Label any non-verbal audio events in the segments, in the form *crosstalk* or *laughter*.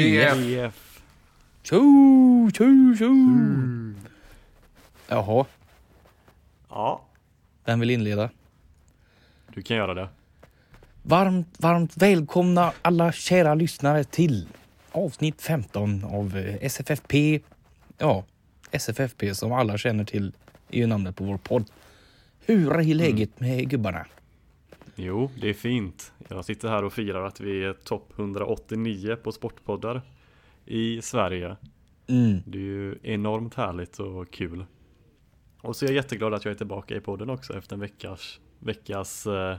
VF. Tjo, tjo, tjo. Jaha, Ja, vem vill inleda? du kan göra det. Varmt, varmt välkomna alla kära lyssnare till avsnitt 15 av eh, SFFP. Ja, SFFP som alla känner till är ju namnet på vår podd. Hur är läget med gubbarna? Jo, det är fint. Jag sitter här och firar att vi är topp 189 på sportpoddar i Sverige. Mm. Det är ju enormt härligt och kul. Och så är jag jätteglad att jag är tillbaka i podden också efter en veckas, veckas eh,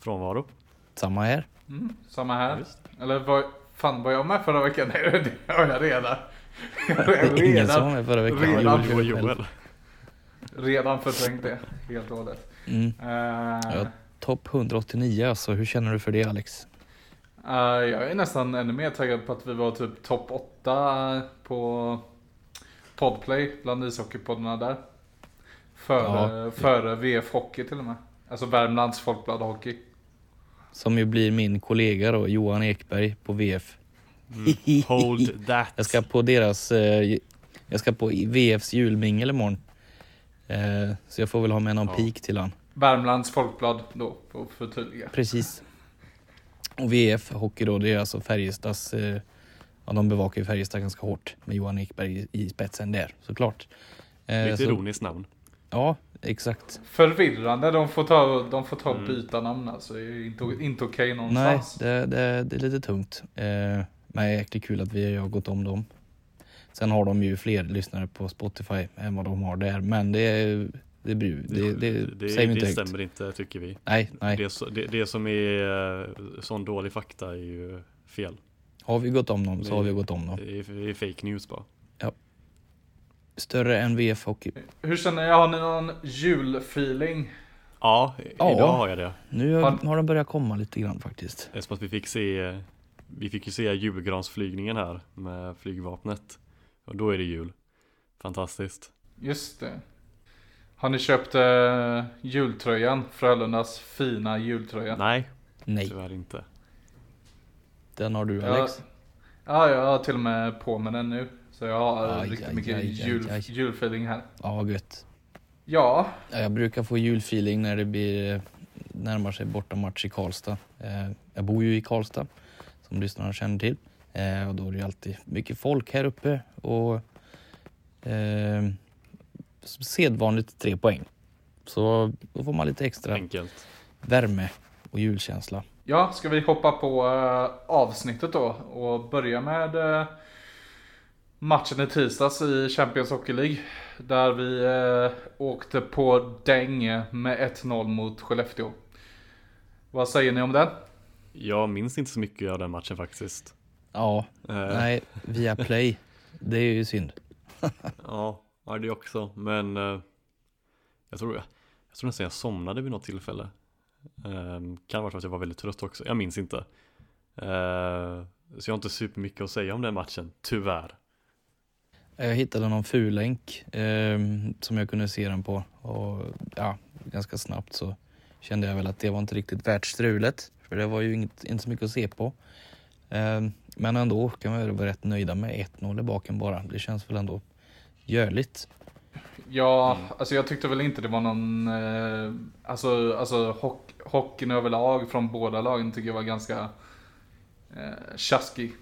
frånvaro. Samma här. Mm, samma här. Just. Eller var, fan var jag med förra veckan? *laughs* Nej det har jag redan. Är ingen som var redan, med förra veckan. redan. Joel, Joel. redan förträngt det helt och hållet. Mm. Uh, Ja. Topp 189 alltså, hur känner du för det Alex? eh, jag är nästan ännu mer taggad på att vi var typ topp 8 på Podplay bland ishockeypoddarna där. Före, Ja. före VF Hockey till och med. Alltså Värmlands Folkblad Hockey. Som ju blir min kollega då, Johan Ekberg på VF. Mm. Hold that. Jag ska på deras, eh, jag ska på VFs julmingel imorgon. Eh, så jag får väl ha med någon Ja. pik till han. Värmlands Folkblad då, för att förtydliga. Precis. Och VF Hockey då, det är alltså Färjestads, eh, ja de bevakar ju Färjestad ganska hårt med Johan Ekberg i, i spetsen där såklart. Eh, Lite så, ironiskt namn. Ja, exakt. Förvirrande, de får ta, de får ta Mm. byta namn alltså. Det är inte, inte okej Nej, någonstans. det, det, det är lite tungt. Eh, men det är jäkligt kul att vi har gått om dem. Sen har de ju fler lyssnare på Spotify än vad de har där. Men det, är- det, bryr, det, det, det, säger vi inte det högt. stämmer inte tycker vi. Nej, nej. Det, det, det som är eh, sån dålig fakta är ju fel. Har vi gått om dem så har vi gått om dem. Det är, det är fake news bara. Större än VF Hockey. Hur känner jag? Har ni någon julfeeling? Ja, Ja. idag har jag det. Nu Har- har, har de börjat komma lite grann faktiskt. Eftersom att vi fick se Vi fick ju se julgransflygningen här med flygvapnet Och då är det jul Fantastiskt Just det. Har ni köpt eh, jultröjan? Frölundas fina jultröja? Nej, Nej, tyvärr inte den har du Ja, Alex. ja, jag har till och med på mig den nu. Så jag har Aj, riktigt aj, mycket aj, jul, aj. julfeeling här. Ja, vad gött. Ja, Ja, Jag brukar få julfeeling när det blir eh, närmar sig bortamatch i Karlstad. Eh, Jag bor ju i Karlstad, som lyssnarna känner till. Eh, Och då är det alltid mycket folk här uppe och eh, sedvanligt tre poäng. Så då får man lite extra Enkelt värme och julkänsla. ja, ska vi hoppa på eh, avsnittet då och börja med eh, matchen i tisdags i Champions Hockey League. Där vi eh, åkte på däng med 1-0 mot Skellefteå. Vad säger ni om den? Jag minns inte så mycket av den matchen faktiskt Ja, Eh, nej, via play. Det är ju synd. *laughs* Ja, ja det också men eh, Jag tror Jag tror nästan jag somnade vid något tillfälle eh, Kan vara för att jag var väldigt trött också, jag minns inte eh, Så jag har inte supermycket att säga om den matchen, tyvärr Jag hittade någon fullänk eh, som jag kunde se den på och ja, ganska snabbt så kände jag väl att det var inte riktigt värt strulet. För det var ju inget, inte så mycket att se på. Eh, men ändå kan man väl vara rätt nöjda med 1-0 i baken bara. Det känns väl ändå görligt. Ja, alltså jag tyckte väl inte det var någon, eh, alltså, alltså hock, hockeyn överlag från båda lagen tycker jag var ganska eh, tjaskig.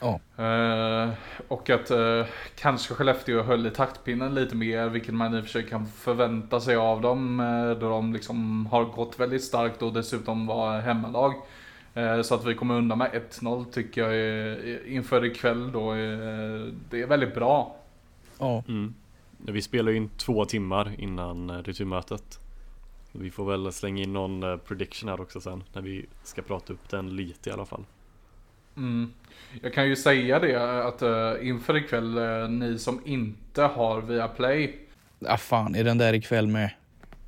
Ja. Eh, och att eh, kanske Skellefteå höll i taktpinnen lite mer, vilket man i och för sig kan förvänta sig av dem, eh, då de liksom har gått väldigt starkt och dessutom var hemmalag. Eh, så att vi kommer undan med 1-0 tycker jag är, inför ikväll då, är, det är väldigt bra. Ja, mm. Vi spelar ju in två timmar innan eh, returmötet Vi får väl slänga in någon eh, prediction här också sen När vi ska prata upp den lite i alla fall Mm. Jag kan ju säga det att uh, inför ikväll, uh, ni som inte har via Play, ah, fan är den där ikväll med?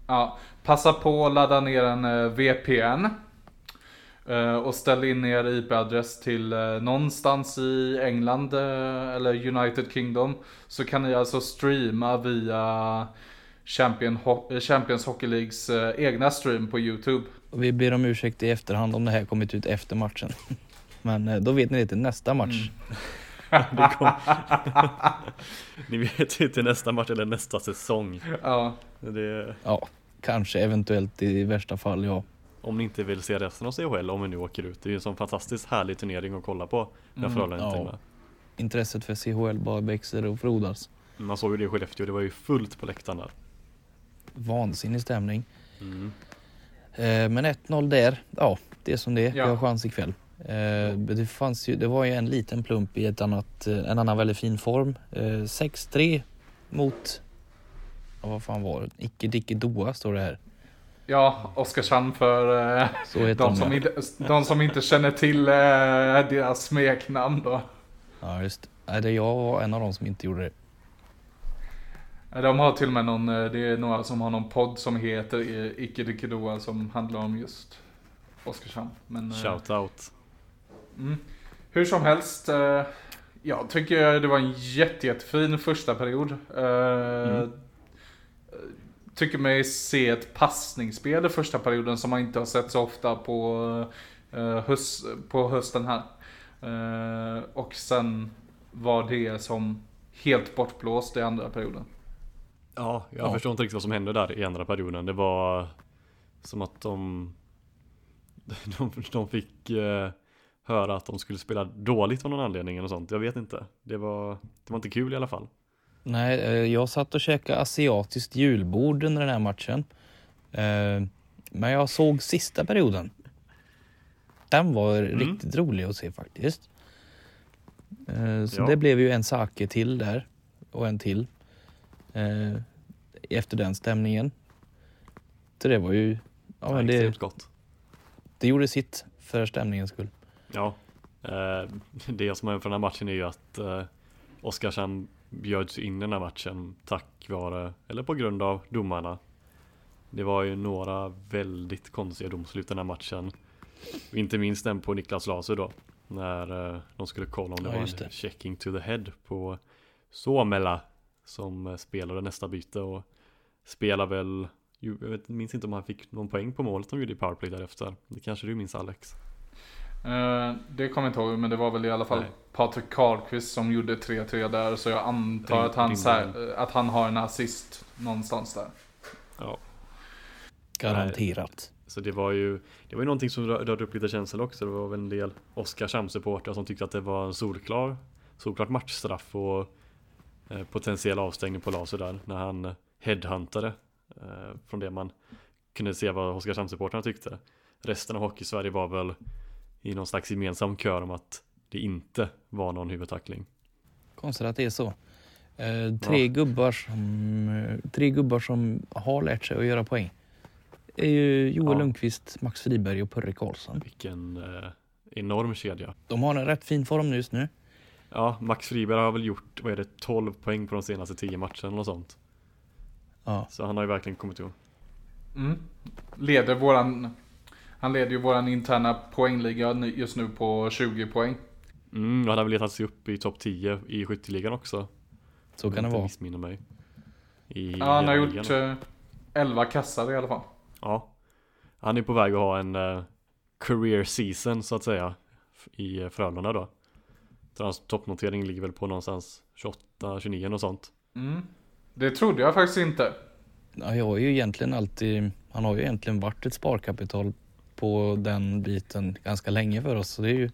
ja, passa på att ladda ner en eh, VPN. Eh, och ställ in er IP-adress till eh, någonstans i England eh, eller United Kingdom. Så kan ni alltså streama via Champion, Ho- Champions Hockey Leagues egna stream på YouTube. Och vi ber om ursäkt i efterhand om det här kommit ut efter matchen. *laughs* Men då vet ni det till nästa match. *laughs* Kom... *laughs* Ni vet ju till nästa match eller nästa säsong. Ja, Det... Ja, kanske eventuellt i värsta fall ja. Om ni inte vill se resten av CHL om vi nu åker ut. Det är ju en sån fantastiskt härlig turnering att kolla på. När Mm, ja. Intresset för CHL bara växer och frodas. Man såg ju det i Skellefteå, det var ju fullt på läktaren där. Vansinnig stämning. Mm. Eh, men 1-0 där, ja det är som det är. Vi Ja. har chans ikväll. Eh, det, fanns ju, det var ju en liten plump i ett annat, eh, en annan väldigt fin form. Eh, 6-3 mot, ja, vad fan var det? Icke Dicke Doa står det här. Ja Oskarshamn för eh, Så heter de, som inte, de som inte känner till eh, deras smeknamn då. Ja just det. Jag var en av de som inte gjorde det. De har till och med någon, eh, det är några som har någon podd som heter eh, Icke Dickedoa som handlar om just Oskarshamn. Men, eh, Shout out. Mm. Hur som helst, jag tycker det var en jätte, jättefin första period. Mm. Tycker mig se ett passningsspel i första perioden som man inte har sett så ofta på, eh, höst, på hösten här. Eh, och sen var det som helt bortblåst i andra perioden. Ja, jag Ja. förstår inte riktigt vad som hände där i andra perioden. Det var som att de, *laughs* de, de fick eh, höra att de skulle spela dåligt av någon anledning eller sånt. Jag vet inte. Det var, det var inte kul i alla fall. Nej, eh, jag satt och käkade asiatiskt julbord under den här matchen. Eh, Men jag såg sista perioden. Den var riktigt rolig att se faktiskt. Eh, Så Ja. det blev ju en sake till där och en till. Efter den stämningen. Så det var ju, ja men det, Extremt gott. det gjorde sitt för stämningens skull. Ja, *laughs* det som är från den här matchen är ju att Oskarshamn bjöds in den här matchen tack vare, eller på grund av domarna. Det var ju några väldigt konstiga domslut den här matchen. Inte minst den på Niklas Laser då. När eh, de skulle kolla om det Ja, var en checking to the head på Suomela som eh, spelade nästa byte och spelar väl jag vet, minns inte om han fick någon poäng på målet de gjorde i powerplay därefter. Det kanske du minns Alex? Eh, det kommer jag inte ihåg, men det var väl i alla fall Nej. Patrik Karlqvist som gjorde 3-3 där. Så jag antar Ring- att han, så här, eh, att han har en assist någonstans där. Ja. Garanterat. Så det var ju Det var ju någonting som rö- rörde upp lite känslor också Det var väl en del Oskarshamn-supportrar som tyckte att det var en solklar Solklart matchstraff och eh, Potentiell avstängning på Laser där När han headhuntade eh, Från det man kunde se vad Oskarshamn-supportrarna tyckte Resten av Hockey-Sverige var väl I någon slags gemensam kör om att Det inte var någon huvudtackling Konstigt att det är så. Eh, tre, Ja. gubbar som, eh, tre gubbar som har lärt sig att göra poäng. är ju Joel Ja. Lundqvist, Max Friberg och Purre Karlsson. Vilken eh, enorm kedja De har en rätt fin form just nu. Ja, Max Friberg har väl gjort, vad är det, 12 poäng på de senaste 10 matcherna och sånt Ja. Så han har ju verkligen kommit igång Mm. Leder våran, han leder ju våran interna poängliga just nu på 20 poäng. Mm, och han har väl letat sig upp i topp 10 i skytteligan också. Så Om kan det vara. missminner mig. I Ja, han har gjort ligan. eh, 11 kassar i alla fall. Ja. Han är på väg att ha en eh, career season så att säga. I eh, Frölunda då. Så hans toppnotering ligger väl på någonstans 28, 29 och sånt. Mm. Det trodde jag faktiskt inte. Ja, jag har ju egentligen alltid, han har ju egentligen varit ett sparkapital på den biten ganska länge för oss. Så det är ju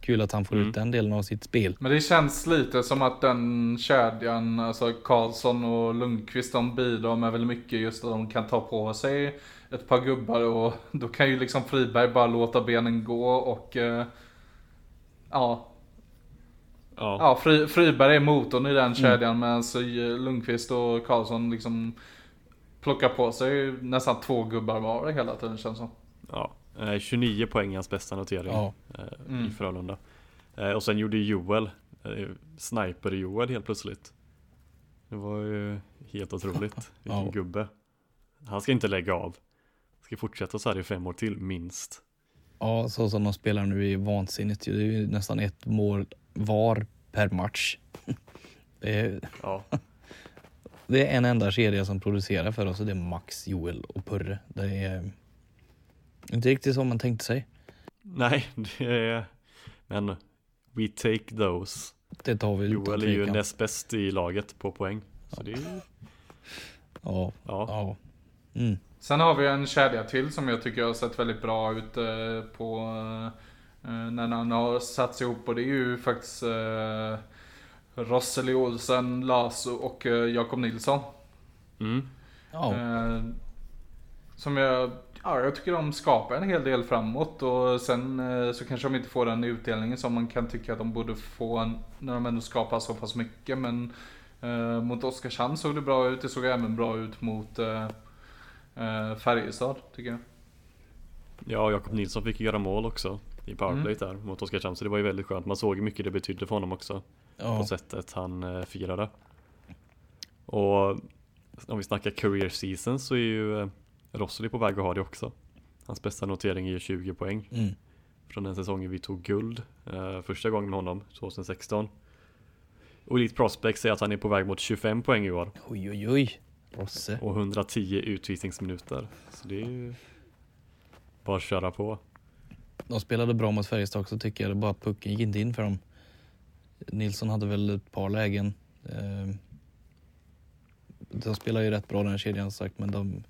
kul att han får Mm. ut den delen av sitt spel. Men det känns lite som att den kedjan, alltså Karlsson och Lundqvist, de bidrar med väldigt mycket just att de kan ta på sig ett par gubbar och då kan ju liksom Friberg bara låta benen gå och eh, ja, Ja, ja Fri, Friberg är motorn i den kedjan medan så, eh, Lundqvist och Karlsson liksom plockar på sig nästan två gubbar var hela tiden känns som. Ja. Eh, 29 poäng är hans bästa notering Ja. eh, i Mm. Frölunda. Eh, och sen gjorde Joel, eh, Sniper-Joel helt plötsligt. Det var ju helt otroligt. *laughs* Vilken Ja. gubbe. Han ska inte lägga av. Ska fortsätta så här i fem år till, minst. Ja, så som de spelar nu är vansinnigt. Det är ju nästan ett mål var per match. *laughs* Det är, Ja. *laughs* Det är en enda kedja som producerar för oss och det är Max, Joel och Purre. Det är inte riktigt som man tänkte sig. Nej, det är, men we take those. Det tar vi utan Joel är ju näst bäst i laget på poäng. Så det är Ja, ja. ja. Mm. Sen har vi en kedja till som jag tycker har sett väldigt bra ut eh, på eh, när han har satts ihop och det är ju faktiskt eh, Rosseli Olsen, Laso och eh, Jakob Nilsson. Mm. ja. Eh, som jag, ja, jag tycker de skapar en hel del framåt och sen eh, så kanske de inte får den utdelningen som man kan tycka att de borde få när de ändå skapar så pass mycket. Men eh, mot Oskarshamn såg det bra ut. Det såg även bra ut mot eh, eh, Färjestad tycker jag. Ja, Jakob Nilsson fick ju göra mål också i powerplay där mot Oskarshamn. Så det var ju väldigt skönt. Man såg ju mycket det betydde för honom också. ja. På sättet han eh, firade. Och om vi snackar career season så är ju eh, Rosseli på väg att ha det också. Hans bästa notering är ju 20 poäng. Mm. från den säsongen vi tog guld eh, första gången med honom 2016. Och Elite Prospect säger att han är på väg mot 25 poäng i år Oj, oj, oj. Rosse. och 110 utvisningsminuter. Så det är ju bara att köra på. De spelade bra mot Färjestad också tycker jag. Det är bara att pucken gick inte in för dem. Nilsson hade väl ett par lägen. Eh, De spelar ju rätt bra den kedjan som sagt men de,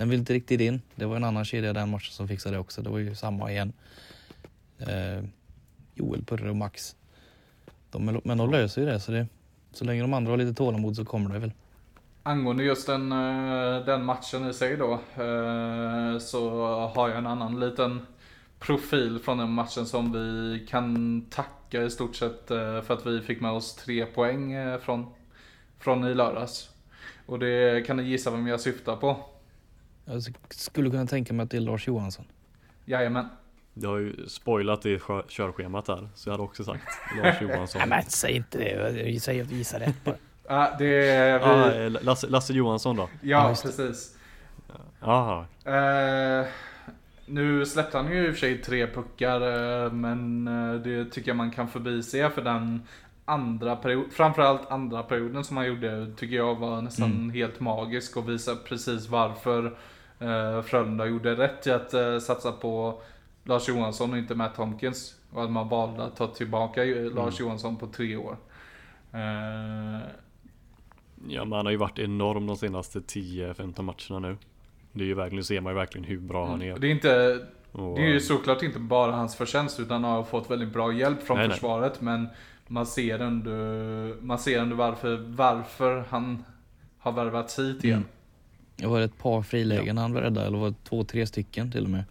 den vill inte riktigt in. Det var en annan kedja den matchen som fixade det också. Det var ju samma igen. Eh, Joel, Purre och Max. De, är- men de löser ju det så, det så länge de andra har lite tålamod så kommer det väl. Angående just den, eh, den matchen i sig då. eh, Så har jag en annan liten profil från den matchen som vi kan tacka i stort sett eh, för att vi fick med oss tre poäng eh, från, från i lördags. Och det kan ni gissa vem jag syftar på. Jag skulle kunna tänka mig att det är Lars Johansson. Jajamän. Det har ju spoilat i körschemat här. Så jag hade också sagt Lars *laughs* Johansson. Nej men säg inte det. Jag säger att vi gissar rätt bara. *laughs* Ja, det är vi. ah, Lasse, Lasse Johansson då? Ja, det. precis. Jaha. Eh, nu släppte han ju i och för sig tre puckar, eh, men det tycker jag man kan förbise för den andra period, framförallt andra perioden som han gjorde tycker jag var nästan Mm. helt magisk och visar precis varför eh, Frölunda gjorde rätt i att eh, satsa på Lars Johansson och inte Matt Tomkins. Och att man valde att ta tillbaka eh, Lars Johansson på tre år. Eh, Ja men han har ju varit enorm de senaste 10-15 matcherna nu. Det är ju verkligen, ser man ju verkligen hur bra han är. det är inte Och, Det är ju såklart inte bara hans förtjänst utan han har fått väldigt bra hjälp från Nej, nej. försvaret. Men man ser ändå, man ser ändå varför, varför han har värvats hit igen. Mm. Det var ett par frilägen han räddade, eller var det två, tre stycken till och med.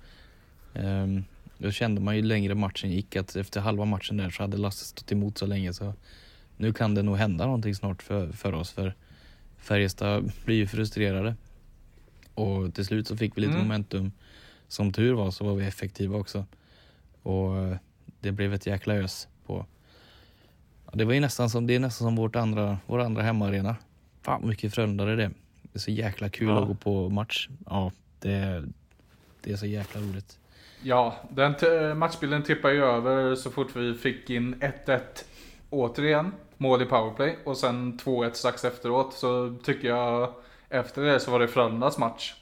Um, då kände man ju längre matchen gick att efter halva matchen där så hade Lasse stått emot så länge så nu kan det nog hända någonting snart för, för oss för Färjestad blir ju frustrerade. Och till slut så fick vi lite Mm. momentum. Som tur var så var vi effektiva också. Och eh, det blev ett jäkla ös ja, det var ju nästan som, det är nästan som vårt andra, vår andra hemmaarena. Fan mycket Frölundare det är. Det är så jäkla kul Ja. att gå på match. Ja, det, det är så jäkla roligt. Ja, den matchbilden tippar ju över så fort vi fick in 1-1 återigen. Mål i powerplay och sen 2-1 strax efteråt. Så tycker jag efter det så var det Frölundas match.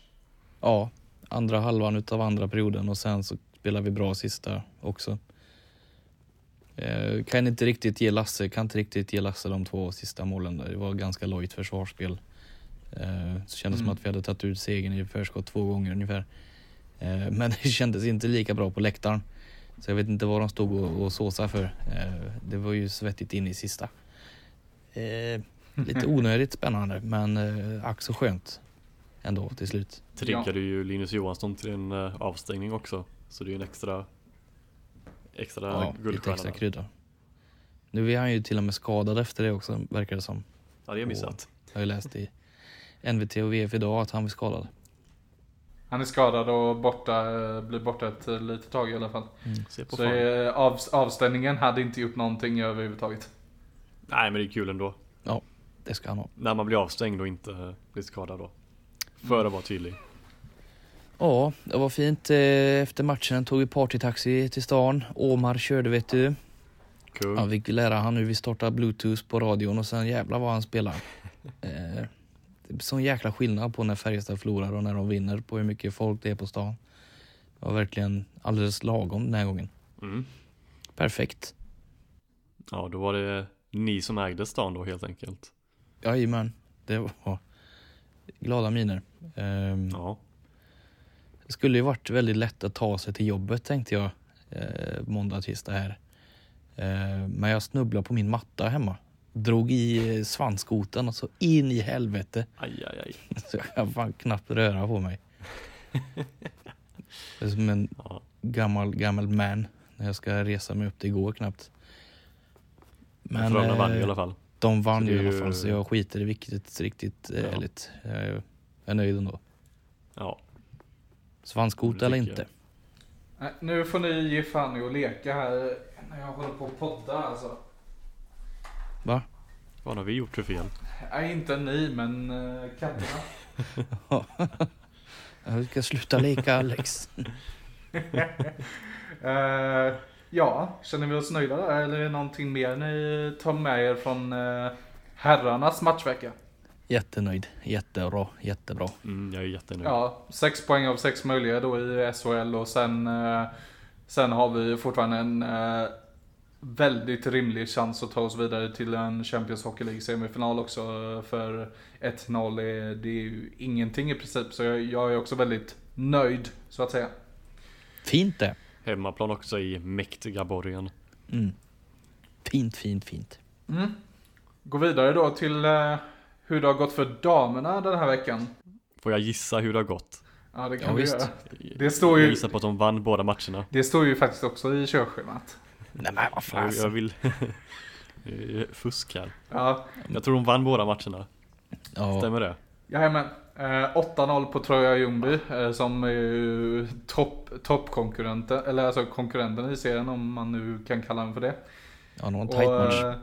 Ja, andra halvan utav andra perioden och sen så spelar vi bra sista också. Eh, kan inte riktigt ge Lasse, kan inte riktigt ge Lasse de två sista målen där. Det var ganska lojt försvarsspel. Eh, så kändes som Mm. att vi hade tagit ut segern i förskott två gånger ungefär. Eh, *laughs* men det kändes inte lika bra på läktaren. Så jag vet inte vad de stod och, och såsade för. Eh, det var ju svettigt in i sista. Eh, lite *laughs* onödigt spännande men eh, ack så skönt ändå till slut. triggade ju Linus Johansson till en eh, avstängning också. Så det är ju en extra extra Ja, guldstjärna. extra krydda. Nu är han ju till och med skadad efter det också, verkar det som. Ja, det har jag missat. Jag har ju läst i NVT och VF idag att han var skadad. Han är skadad och borta, eh, blir borta ett eh, litet tag i alla fall. Se på Så eh, av, avstängningen hade inte gjort någonting överhuvudtaget. Nej men det är kul ändå. Det ska han ha. När man blir avstängd och inte blir skadad då. För att vara tydlig. Ja, det var fint. Eh, Efter matchen tog vi partytaxi till stan. Omar körde vet du. Kul. Han fick lära han hur vi startar bluetooth på radion och sen jävlar vad han spelar. *laughs* Eh, Det är sån jäkla skillnad på när Färjestad förlorar och när de vinner på hur mycket folk det är på stan. Det var verkligen alldeles lagom den här gången. Mm. Perfekt. Ja, då var det ni som ägde stan då helt enkelt. Jajamän, det var glada miner. Ehm, Ja, Det skulle ju varit väldigt lätt att ta sig till jobbet tänkte jag eh, måndag, tisdag här. Eh, men jag snubblade på min matta hemma. Drog i svanskotan och så in i helvete. aj, aj, aj. *laughs* Så jag kan fan knappt röra på mig. *laughs* Det är som en Ja, gammal, gammal man när jag ska resa mig upp. Det går knappt. men Frölunda vann ju i eh, alla fall. de vann ju i alla fall så jag skiter i vilket riktigt eh, Ja. ärligt. Jag är, jag är nöjd ändå. Ja, Svanskota eller inte. Nej, Nu får ni ge fan i att leka här när jag håller på att podda alltså. Va? vad har vi gjort för fel? Nej, inte ni, men uh, katterna. *laughs* Jag ska sluta leka Alex. *laughs* Eh, ja, känner vi oss nöjda där? Eller är det någonting mer ni tar med er från uh, herrarnas matchvecka? Jättenöjd. Jättebra. Jättebra. Mm, jag är jättenöjd. Ja, sex poäng av sex möjliga då i SHL och sen, eh, sen har vi fortfarande en eh, väldigt rimlig chans att ta oss vidare till en Champions Hockey League semifinal också. För 1-0 är, det är ju ingenting i princip, så jag, jag är också väldigt nöjd så att säga. Fint det. Hemmaplan också i mäktiga borgen. Mm. Fint, fint, fint. Mm. Gå vidare då till eh, hur det har gått för damerna den här veckan. Får jag gissa hur det har gått? Ja, det kan Ja, vi visst. göra. Det står ju- Jag gissar på att de vann båda matcherna. Det står ju faktiskt också i körschemat. Nej men vad Jag, fan. jag vill... *laughs* Det är Fusk här. Ja, Jag tror de vann båda matcherna. Ja, Stämmer det? Jajamän. Eh, 8-0 på Troja Ljungby eh, som är ju topp toppkonkurrenten, eller alltså konkurrenten i serien om man nu kan kalla den för det. ja det var en tight match.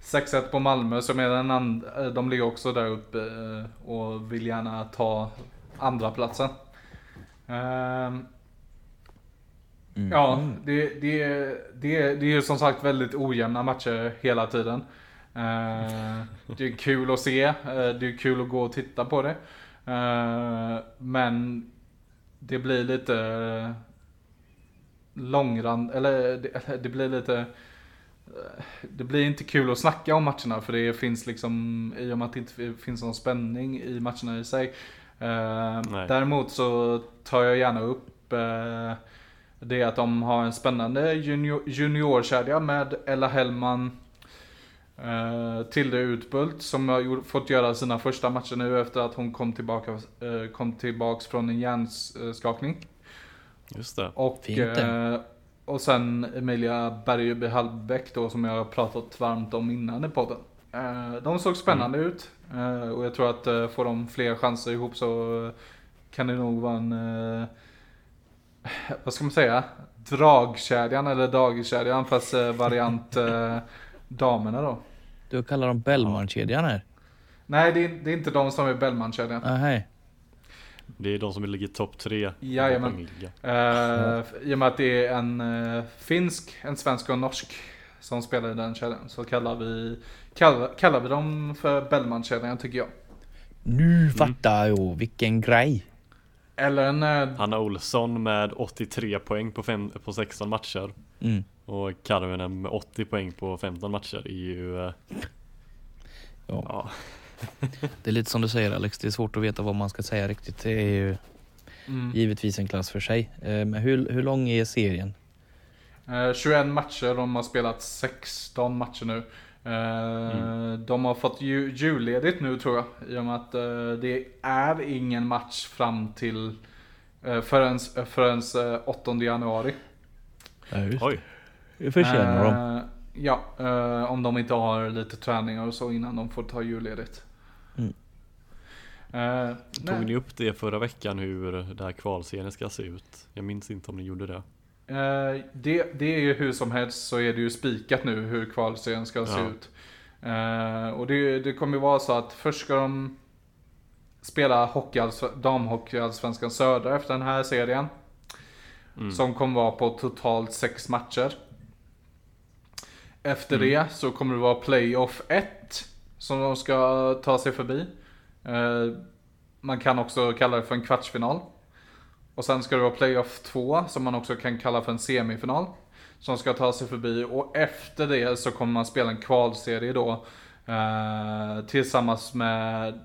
Eh, 6-1 på Malmö som är den andra, de ligger också där uppe eh, och vill gärna ta andra platsen. Ehm, Mm. Ja, det, det, det, det är ju som sagt väldigt ojämna matcher hela tiden. Eh, det är kul att se, eh, det är kul att gå och titta på det. Eh, men det blir lite långrand, eller det, *laughs* det blir lite eh, det blir inte kul att snacka om matcherna för det finns liksom, i och med att det inte finns någon spänning i matcherna i sig. Eh, däremot så tar jag gärna upp eh, det att de har en spännande junior, juniorkedja med Ella Hellman, eh, Tilde Utbult som har gjort, fått göra sina första matcher nu efter att hon kom tillbaka, eh, kom tillbaks från en hjärnskakning. Just det. Och, Fint det. Och sen Emilia Bergeby Hallbäck då som jag har pratat varmt om innan i podden. Eh, de såg spännande ut eh, och jag tror att eh, får de fler chanser ihop så kan det nog vara en, vad ska man säga, dragkedjan eller dagiskedjan fast variant damerna då. Du kallar dem Bellman-kedjan här? Nej det är, det är inte de som är Bellman-kedjan. Nej. Det är de som ligger topp tre. Jajamän. Eh, I och med att det är en eh, finsk, en svensk och en norsk som spelar i den kedjan så kallar vi, kallar, kallar vi dem för Bellman-kedjan tycker jag. Nu fattar jag vilken grej. Eller en, eh, Hanna Olsson med 83 poäng på, fem, på 16 matcher. Mm. Och Karvinen med 80 poäng på 15 matcher är ju... Ja. Ja, Det är lite som du säger Alex, det är svårt att veta vad man ska säga riktigt. Det är ju mm, givetvis en klass för sig. Eh, Men hur, hur lång är serien? eh, 21 matcher, de har spelat 16 matcher nu. Eh, De har fått ju, julledigt nu tror jag. I och med att eh, det är ingen match fram till eh, förrän, förrän eh, 8 januari. Ja, just. oj. Det förtjänar de. Ja, eh, om de inte har lite träningar och så innan de får ta julledigt. Mm. Eh, Tog nej. ni upp det förra veckan hur det här kvalserien ska se ut? Jag minns inte om ni gjorde det. Eh, det, det är ju hur som helst så är det ju spikat nu hur kvalserien ska se Ja. ut. Eh, och det, det kommer ju vara så att först ska de spela hockeyallsv- damhockeyallsvenskan södra efter den här serien. Mm. Som kommer vara på totalt sex matcher. Efter Mm. det så kommer det vara playoff 1 som de ska ta sig förbi. Eh, man kan också kalla det för en kvartsfinal. Och sen ska det vara playoff 2 som man också kan kalla för en semifinal. Som ska ta sig förbi och efter det så kommer man spela en kvalserie då. Eh, tillsammans med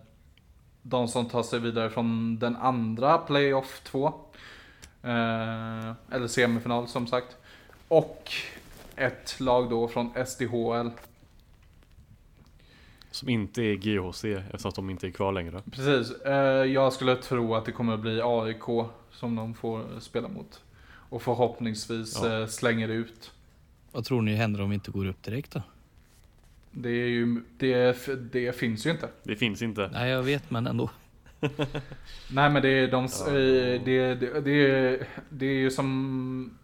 de som tar sig vidare från den andra playoff 2. Eh, eller semifinal som sagt. Och ett lag då från SDHL. Som inte är GHC eftersom att de inte är kvar längre. Precis. Eh, jag skulle tro att det kommer att bli AIK som de får spela mot. Och förhoppningsvis Ja. eh, slänger ut. Vad tror ni händer om vi inte går upp direkt då? Det, är ju, det, det finns ju inte. Det finns inte. Nej jag vet men ändå. *laughs* Nej men det är de, Ja. eh, det, det, det, är, det är ju som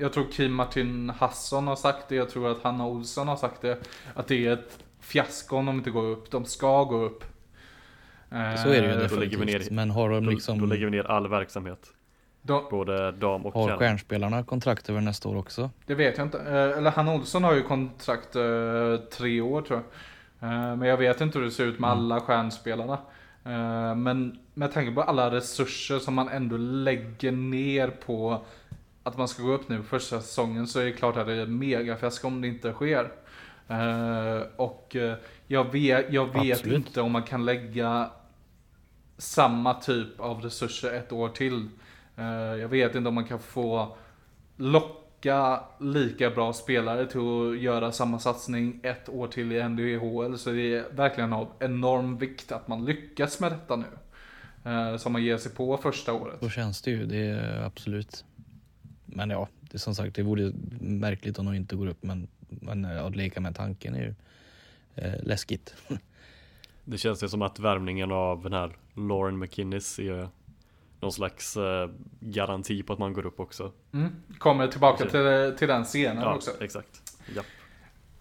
Jag tror Kim Martin Hasson har sagt det, jag tror att Hanna Olsson har sagt det Att det är ett fiasko om de inte går upp, de ska gå upp Eh, Så är det ju då lägger vi definitivt. ner- Men har de Då, liksom, då lägger vi ner all verksamhet. de, Både dam och har herr. stjärnspelarna kontrakt över nästa år också? Det vet jag inte, Eh, eller Hanna Olsson har ju kontrakt eh, tre år tror jag Eh, Men jag vet inte hur det ser ut med Mm. alla stjärnspelarna Eh, Men med tanke på alla resurser som man ändå lägger ner på att man ska gå upp nu första säsongen så är det klart att det är megafiasko om det inte sker. Eh, och eh, jag vet, jag vet Absolut. inte om man kan lägga samma typ av resurser ett år till. Eh, jag vet inte om man kan få locka lika bra spelare till att göra samma satsning ett år till i NDHL. Så det är verkligen av enorm vikt att man lyckas med detta nu. Som man ger sig på första året. Så känns det ju, det är absolut. Men ja, det är som sagt det vore märkligt om de inte går upp men, men eh, att leka med tanken är ju eh, läskigt. *laughs* Det känns ju som att värvningen av den här Lauren McKinnis är någon slags eh, garanti på att man går upp också. Mm. Kommer tillbaka till, till den senare Ja, också. exakt. Ja.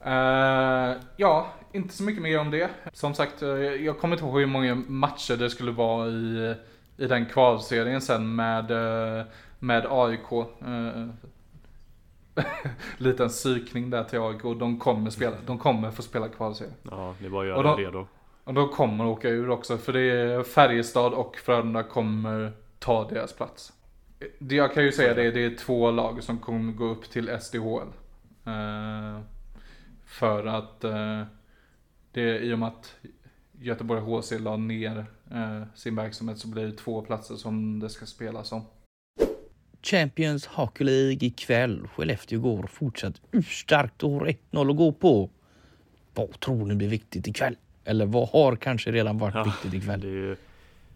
Eh, ja, inte så mycket mer om det. Som sagt, eh, jag kommer inte ihåg hur många matcher det skulle vara i, i den kvalserien sen med, eh, med AIK. Uh, *laughs* liten psykning där till AIK. De kommer, spela, de kommer få spela kvalserien. ja, det är bara att Och göra då- det redo. Och de kommer åka ur också för det är Färjestad och Frölunda kommer ta deras plats. Det jag kan ju säga det det är två lag som kommer gå upp till SDHL. Eh, för att eh, det är i och med att Göteborg HC la ner eh, sin verksamhet så blir det två platser som det ska spelas om. Champions Hockey League ikväll. Skellefteå går fortsatt urstarkt och har 1-0 att gå på. Vad tror ni blir viktigt ikväll? Eller vad har kanske redan varit Ja, viktigt Det ikväll? är ju,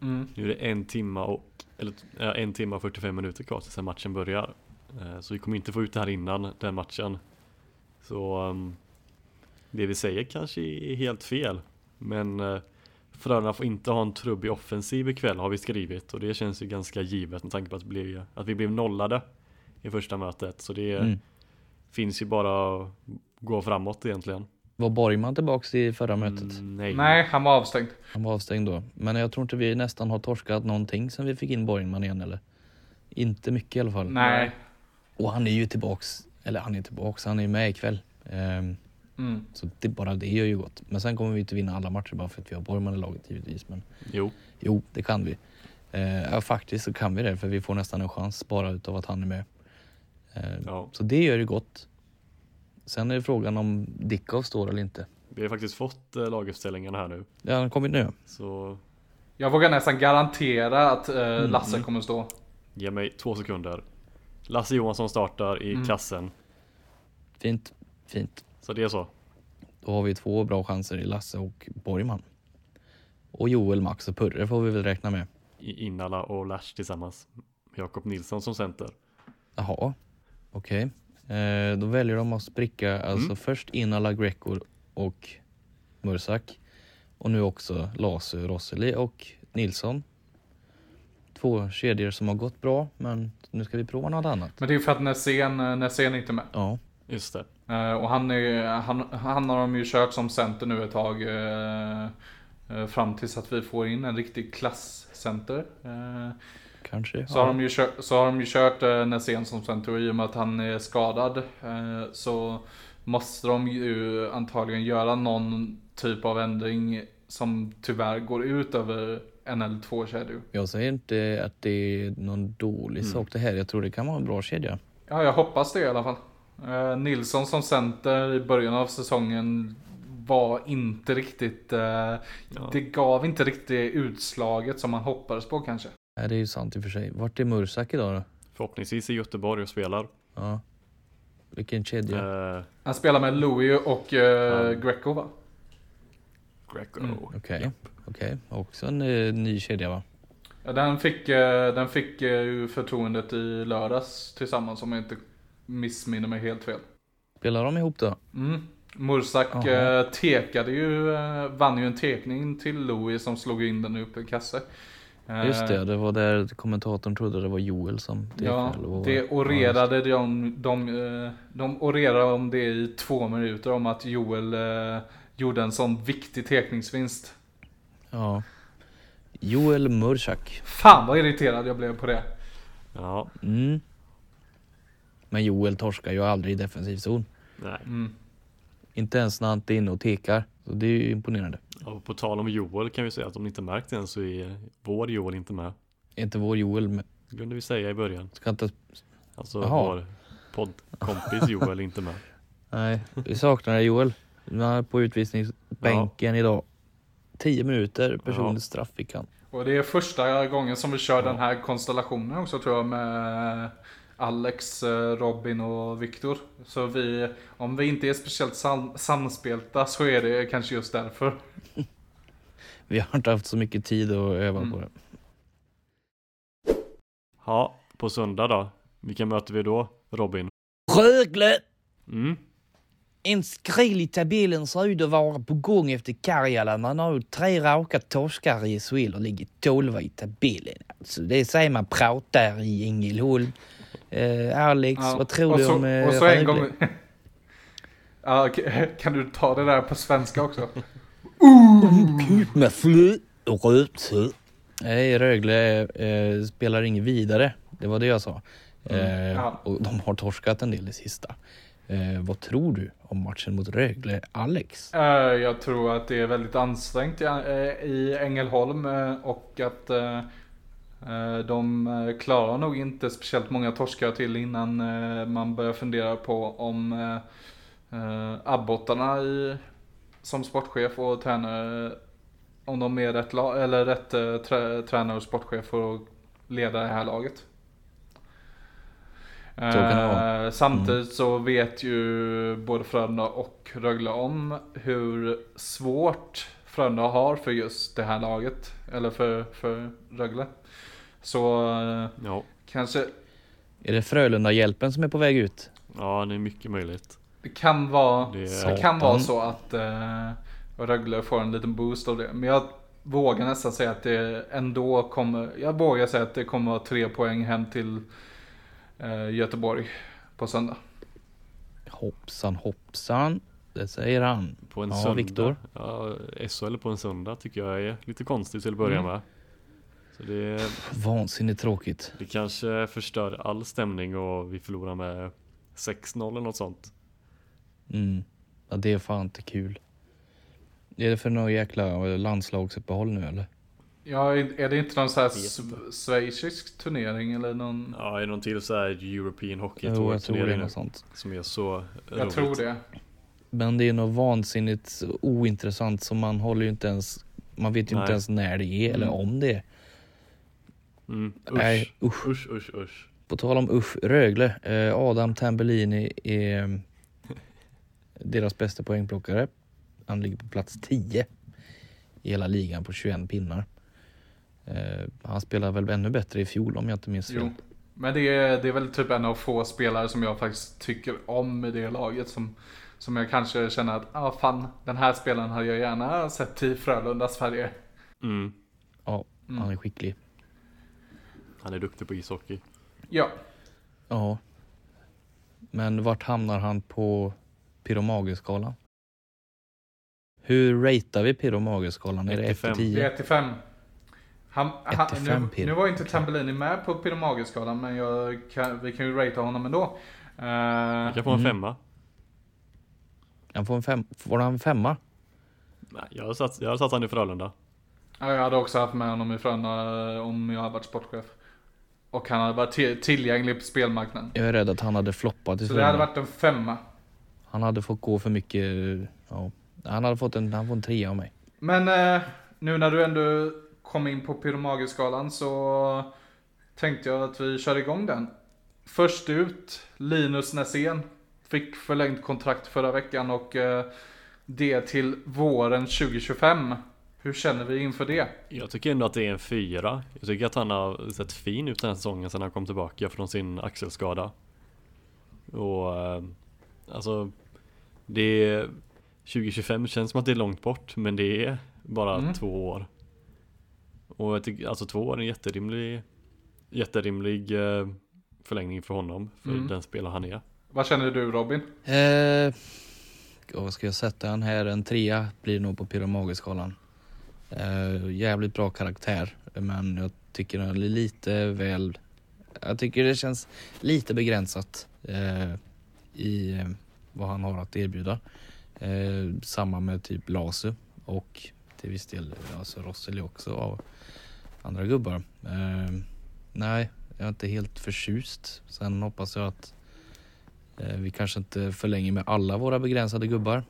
Mm. nu är det en timma och eller, ja, en timma och 45 minuter kvar tills matchen börjar. Eh, Så vi kommer inte få ut det här innan den matchen. Så um, det vi säger kanske är helt fel. Men uh, Frölunda får inte ha en trubbig offensiv ikväll har vi skrivit och det känns ju ganska givet med tanke på att, blev, att vi blev nollade i första mötet. Så det Mm. finns ju bara att gå framåt egentligen. Var Borgman tillbaks i förra mötet? Mm, nej. Nej, han var avstängd. Han var avstängd då. Men jag tror inte vi nästan har torskat någonting sen vi fick in Borgman igen eller? Inte mycket i alla fall. Nej. Och han är ju tillbaks, eller han är tillbaks, han är med ikväll. Ehm, Mm. så det, bara det gör ju gott. Men sen kommer vi inte vinna alla matcher bara för att vi har Borgman i laget givetvis. Men Jo, jo, det kan vi. Eh, ja, faktiskt så kan vi det för vi får nästan en chans bara utav att han är med. Eh, ja. Så det gör ju gott. Sen är det frågan om Dickov står eller inte. Vi har faktiskt fått eh, laguppställningarna här nu. Ja, har kommit nu. Så Jag vågar nästan garantera att eh, Mm, Lasse mm. kommer stå. ge mig två sekunder. Lasse Johansson startar i Mm. kassen. Fint, fint. Så det är så. Då har vi två bra chanser i Lasse och Borgman. Och Joel, Max och Purre får vi väl räkna med. I Innala och Lash tillsammans. Med Jakob Nilsson som center. Jaha, okej. Eh, då väljer de att spricka alltså Mm. först in alla Greco och Mursak. Och nu också Lasu, Rosseli och Nilsson. Två kedjor som har gått bra, men nu ska vi prova något annat. Men det är för att eh, Nässén är inte med. Ja, Just det. Eh, och han, är, han, han har de ju kört som center nu ett tag. eh, eh, fram tills att vi får in en riktig klasscenter. Eh, kanske. så, har de ju kört, så har de ju kört uh, Nässén som center och i och med att han är skadad eh, så måste de ju antagligen göra någon typ av ändring som tyvärr går ut över en eller två kedjor. Jag säger inte att det är någon dålig Mm. sak det här. Jag tror det kan vara en bra kedja. Ja, jag hoppas det i alla fall. Eh, Nilsson som center i början av säsongen var inte riktigt, eh, Ja. det gav inte riktigt utslaget som man hoppades på kanske. Nej, det är ju sant i och för sig. Vart är Mursak idag då? Förhoppningsvis i Göteborg och spelar. Ja. Vilken kedja. Eh, Han spelar med Louis och eh, Greco va? Greco. Mm. Okej, okej. Också en eh, ny kedja va? Ja, den fick, den fick ju förtroendet i lördags tillsammans om jag inte missminner mig helt fel. Spelar de ihop då? Mm. Mursak eh, tekade ju, eh, vann ju en tekning till Louis som slog in den upp i kasse. Eh, Just det, det var där kommentatorn trodde det var Joel som Ja, vad var det Ja, orerade de, de, eh, de orerade om det i två minuter om att Joel eh, gjorde en sån viktig tekningsvinst. Ja. Joel Mursak. Fan vad irriterad jag blev på det. Ja, Mm. Men Joel torskar ju aldrig i defensiv zon. nej. Mm. Inte ens när han inte är inne och tekar. Så det är ju imponerande. Och på tal om Joel kan vi säga att om ni inte märkt det än så är vår Joel inte med. Är inte vår Joel med? Det glömde vi säga i början. Ska inte... Alltså Jaha. vår poddkompis Joel är inte med. *laughs* Nej, vi saknar Joel. Du är på utvisningsbänken idag. 10 minuter personligt Ja. straff fick han. Och det är första gången som vi kör Ja. den här konstellationen också tror jag med Alex, eh, Robin och Viktor. Så vi, om vi inte är speciellt sam- samspelta så är det kanske just därför. *laughs* Vi har inte haft så mycket tid att öva Mm. på det. Ja, på söndag då. Vilka möter vi då, Robin? Rögle! Mm. En skräll i tabellen ser ut att vara på gång efter Karjala. Man har ju tre raka torskar i SHL och ligger tolva i tabellen. Alltså, det säger man pratar i Ängelholm. Eh, Alex, Ja, vad tror och du så, om eh, och så en Rögle? gång... *laughs* ja, *laughs* kan du ta det där på svenska också? *laughs* Med fly och. Nej, Rögle eh, spelar inget vidare. Det var det jag sa. Eh, Ja. Och de har torskat en del i sista. Eh, vad tror du om matchen mot Rögle, Alex? Eh, Jag tror att det är väldigt ansträngt i, eh, i Ängelholm eh, och att de eh, klarar nog inte speciellt många torskar till innan eh, man börjar fundera på om eh, eh, abbottarna i, som sportchef och tränare om de är rätt, eller rätt eh, trä, tränare och sportchef för att leda det här laget. Eh, Samtidigt så vet ju både Frölunda och Rögle om hur svårt Frölunda har för just det här laget. Eller för, för Rögle. Så eh, Ja. kanske Är det Frölunda-hjälpen som är på väg ut? ja, det är mycket möjligt. det kan vara, Det- det, kan vara så att eh, Rögle får en liten boost av det. Men jag vågar nästan säga att det ändå kommer, jag vågar säga att det kommer vara tre poäng hem till eh, Göteborg på söndag. Hoppsan hoppsan, det säger han. På en Ja, söndag. Viktor? Ja, SHL på en söndag tycker jag är lite konstigt till att börja Mm. med. Så det, Vansinnigt tråkigt. det kanske förstör all stämning och vi förlorar med 6-0 eller något sånt. Mm. Ja, det är fan inte kul. Är det för några jäkla landslagsuppehåll nu eller? Ja, är det inte någon sån här schweizisk turnering eller någon? Ja, är det någon till så här European Hockey Jo, Tour jag tror det är turnering något sånt. som är så Jag roligt. tror det. Men det är något vansinnigt ointressant som man håller ju inte ens, man vet ju Nej. inte ens när det är eller Mm. om det är. Mm. Usch. Nej, usch. usch, usch, usch. På tal om usch, Rögle. Eh, Adam Tambellini är eh, deras bästa poängplockare. Han ligger på plats 10 i hela ligan på 21 pinnar. Eh, han spelar väl ännu bättre i fjol om jag inte minns fel. Jo. Men det är, det är väl typ en av få spelare som jag faktiskt tycker om i det laget. Som, som jag kanske känner att, ah fan, den här spelaren hade jag gärna sett i Frölundas färger. Mm. Ja, han är skicklig. Han är duktig på ishockey. Ja, Ja. Men vart hamnar han på Pyromageskalan? Hur ratear vi Pyromageskalan? Är det 1 till 1 till det 10? är till fem. Han, han, nu, nu var inte Tambellini med på Pyromageskalan men jag kan, vi kan ju ratea honom ändå. Uh, Han kan få en Mm. femma. Han får en fem, får han en femma? Nej, jag har satt, jag har satt han i Frölunda. Ja, jag hade också haft med honom i Frölunda eh, om jag hade varit sportchef. Och han hade varit ti- tillgänglig på spelmarknaden. Jag är rädd att han hade floppat i Så det hade varit en femma. Han hade fått gå för mycket, ja. Han hade fått en, han får en trea av mig. Men eh, nu när du ändå kom in på Pyromageskalan så tänkte jag att vi kör igång den. Först ut, Linus Nässén. Fick förlängt kontrakt förra veckan och eh, det till våren 2025. Hur känner vi inför det? Jag tycker ändå att det är en fyra. Jag tycker att han har sett fin ut den här säsongen sedan han kom tillbaka från sin axelskada. Och eh, alltså det är 2025 känns som att det är långt bort men det är bara Mm. två år. Och jag tycker, alltså två år är en jätterimlig Jätterimlig eh, förlängning för honom för Mm. den spelare han är. Vad känner du Robin? Eh, ska jag sätta han här? En trea blir nog på Pyromageskalan. Uh, jävligt bra karaktär, men jag tycker den är lite väl... Jag tycker det känns lite begränsat uh, i uh, vad han har att erbjuda. Samma med typ Lasu och till viss del alltså Rosseli också av andra gubbar. Nej, jag är inte helt förtjust. Sen hoppas jag att Vi kanske inte förlänger med alla våra begränsade gubbar.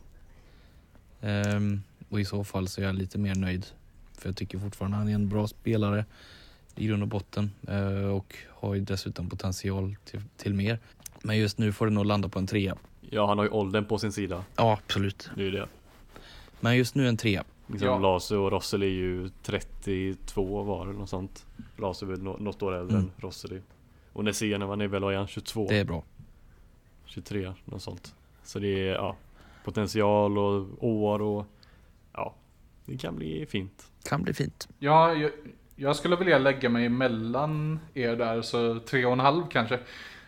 Ehm, och i så fall så är jag lite mer nöjd. För jag tycker fortfarande han är en bra spelare i grund och botten. eh, Och har ju dessutom potential till, till mer. Men just nu får det nog landa på en trea. Ja han har ju åldern på sin sida. Ja, absolut. Det är det. Men just nu en trea. Liksom Ja. Lasu och Rosseli är ju 32 var det något sånt. Lasu är väl nå- något år äldre Mm. än Rosseli. Och Nässén han är väl, vad är han, 22? Det är bra. 23, något sånt. Så det är ja, potential och år och det kan bli fint. Kan bli fint. Ja, jag, jag skulle vilja lägga mig mellan er där, så tre och en halv kanske.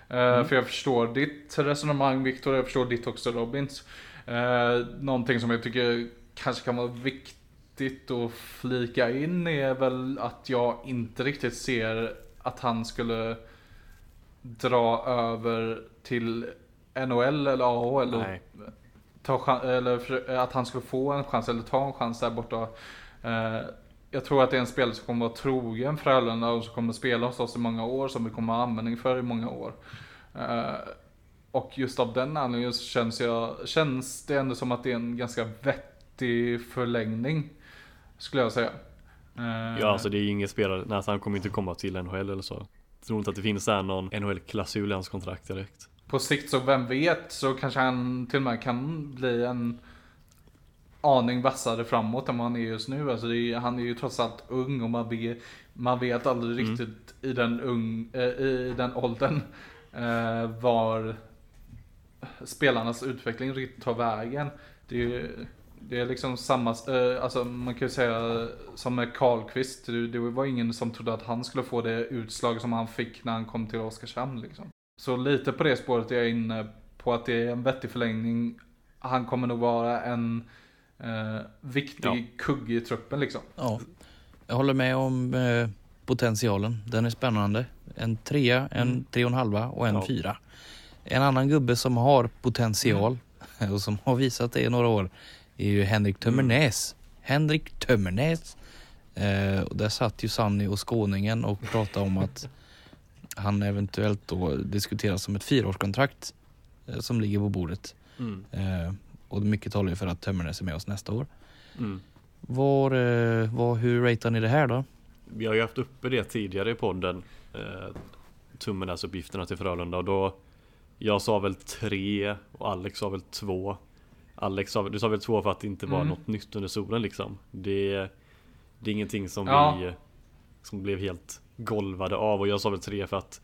Eh, För jag förstår ditt resonemang Viktor, jag förstår ditt också Robins. Uh, någonting som jag tycker kanske kan vara viktigt att flika in är väl att jag inte riktigt ser att han skulle dra över till NHL eller AHL och Nej ta eller för- eh, att han skulle få en chans eller ta en chans där borta. Eh, jag tror att det är en spelare som kommer vara trogen Frölunda och som kommer spela hos oss i många år, som vi kommer ha användning för i många år. Eh, och just av den anledningen så känns, jag, känns det ändå som att det är en ganska vettig förlängning. Skulle jag säga. Eh, Ja alltså det är ju ingen spelare, nej, han kommer inte komma till NHL eller så. Jag tror inte att det finns där någon NHL-klausul i hans kontrakt direkt på sikt så vem vet så kanske han till och med kan bli en aning vassare framåt än vad han är just nu. Alltså är, han är ju trots allt ung och man vet, man vet aldrig Mm. riktigt i den, ung, eh, i den åldern eh, var spelarnas utveckling riktigt tar vägen. Det är, ju- det är liksom samma, eh, alltså man kan ju säga som med Karlqvist. Det, det var ingen som trodde att han skulle få det utslag som han fick när han kom till Oskarshamn liksom. Så lite på det spåret är jag inne på att det är en vettig förlängning. Han kommer nog vara en eh, viktig Ja. kugge i truppen liksom. Ja, jag håller med om eh, potentialen. Den är spännande. En trea, en Mm. tre och en halva och en Ja. fyra. En annan gubbe som har potential *laughs* och som har visat det i några år är ju Henrik Tömmernes. Henrik Tömmernes. Eh, och där satt ju Sanny och skåningen och pratade om att han eventuellt då diskuteras som ett fyraårskontrakt eh, som ligger på bordet. Mm. Eh, och mycket talar ju för att Tömmernes är med oss nästa år. Mm. Var, eh, var, hur ratear ni det här då? Vi har ju haft uppe det tidigare i podden eh, Tummenäs-uppgifterna till Frölunda och då Jag sa väl tre och Alex sa väl två Alex sa, du sa väl två för att det inte var Mm. något nytt under solen liksom Det, det är ingenting som Ja. vi Som blev helt golvade av och jag sa väl tre för att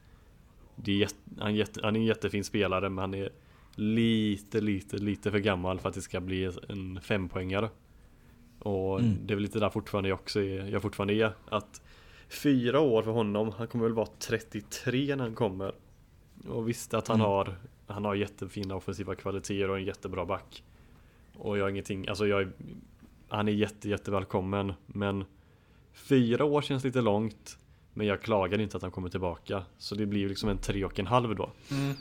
det är jätte, han, är jätte, han är en jättefin spelare men han är Lite, lite, lite för gammal för att det ska bli en fempoängare Och Mm. det är väl lite där fortfarande jag också är, jag fortfarande är att Fyra år för honom, han kommer väl vara 33 när han kommer Och visst att han Mm. har Han har jättefina offensiva kvaliteter och en jättebra back Och jag har ingenting, alltså jag är, Han är jätte, jättevälkommen Men Fyra år känns lite långt men jag klagar inte att han kommer tillbaka Så det blir ju liksom en tre och en halv då Mm.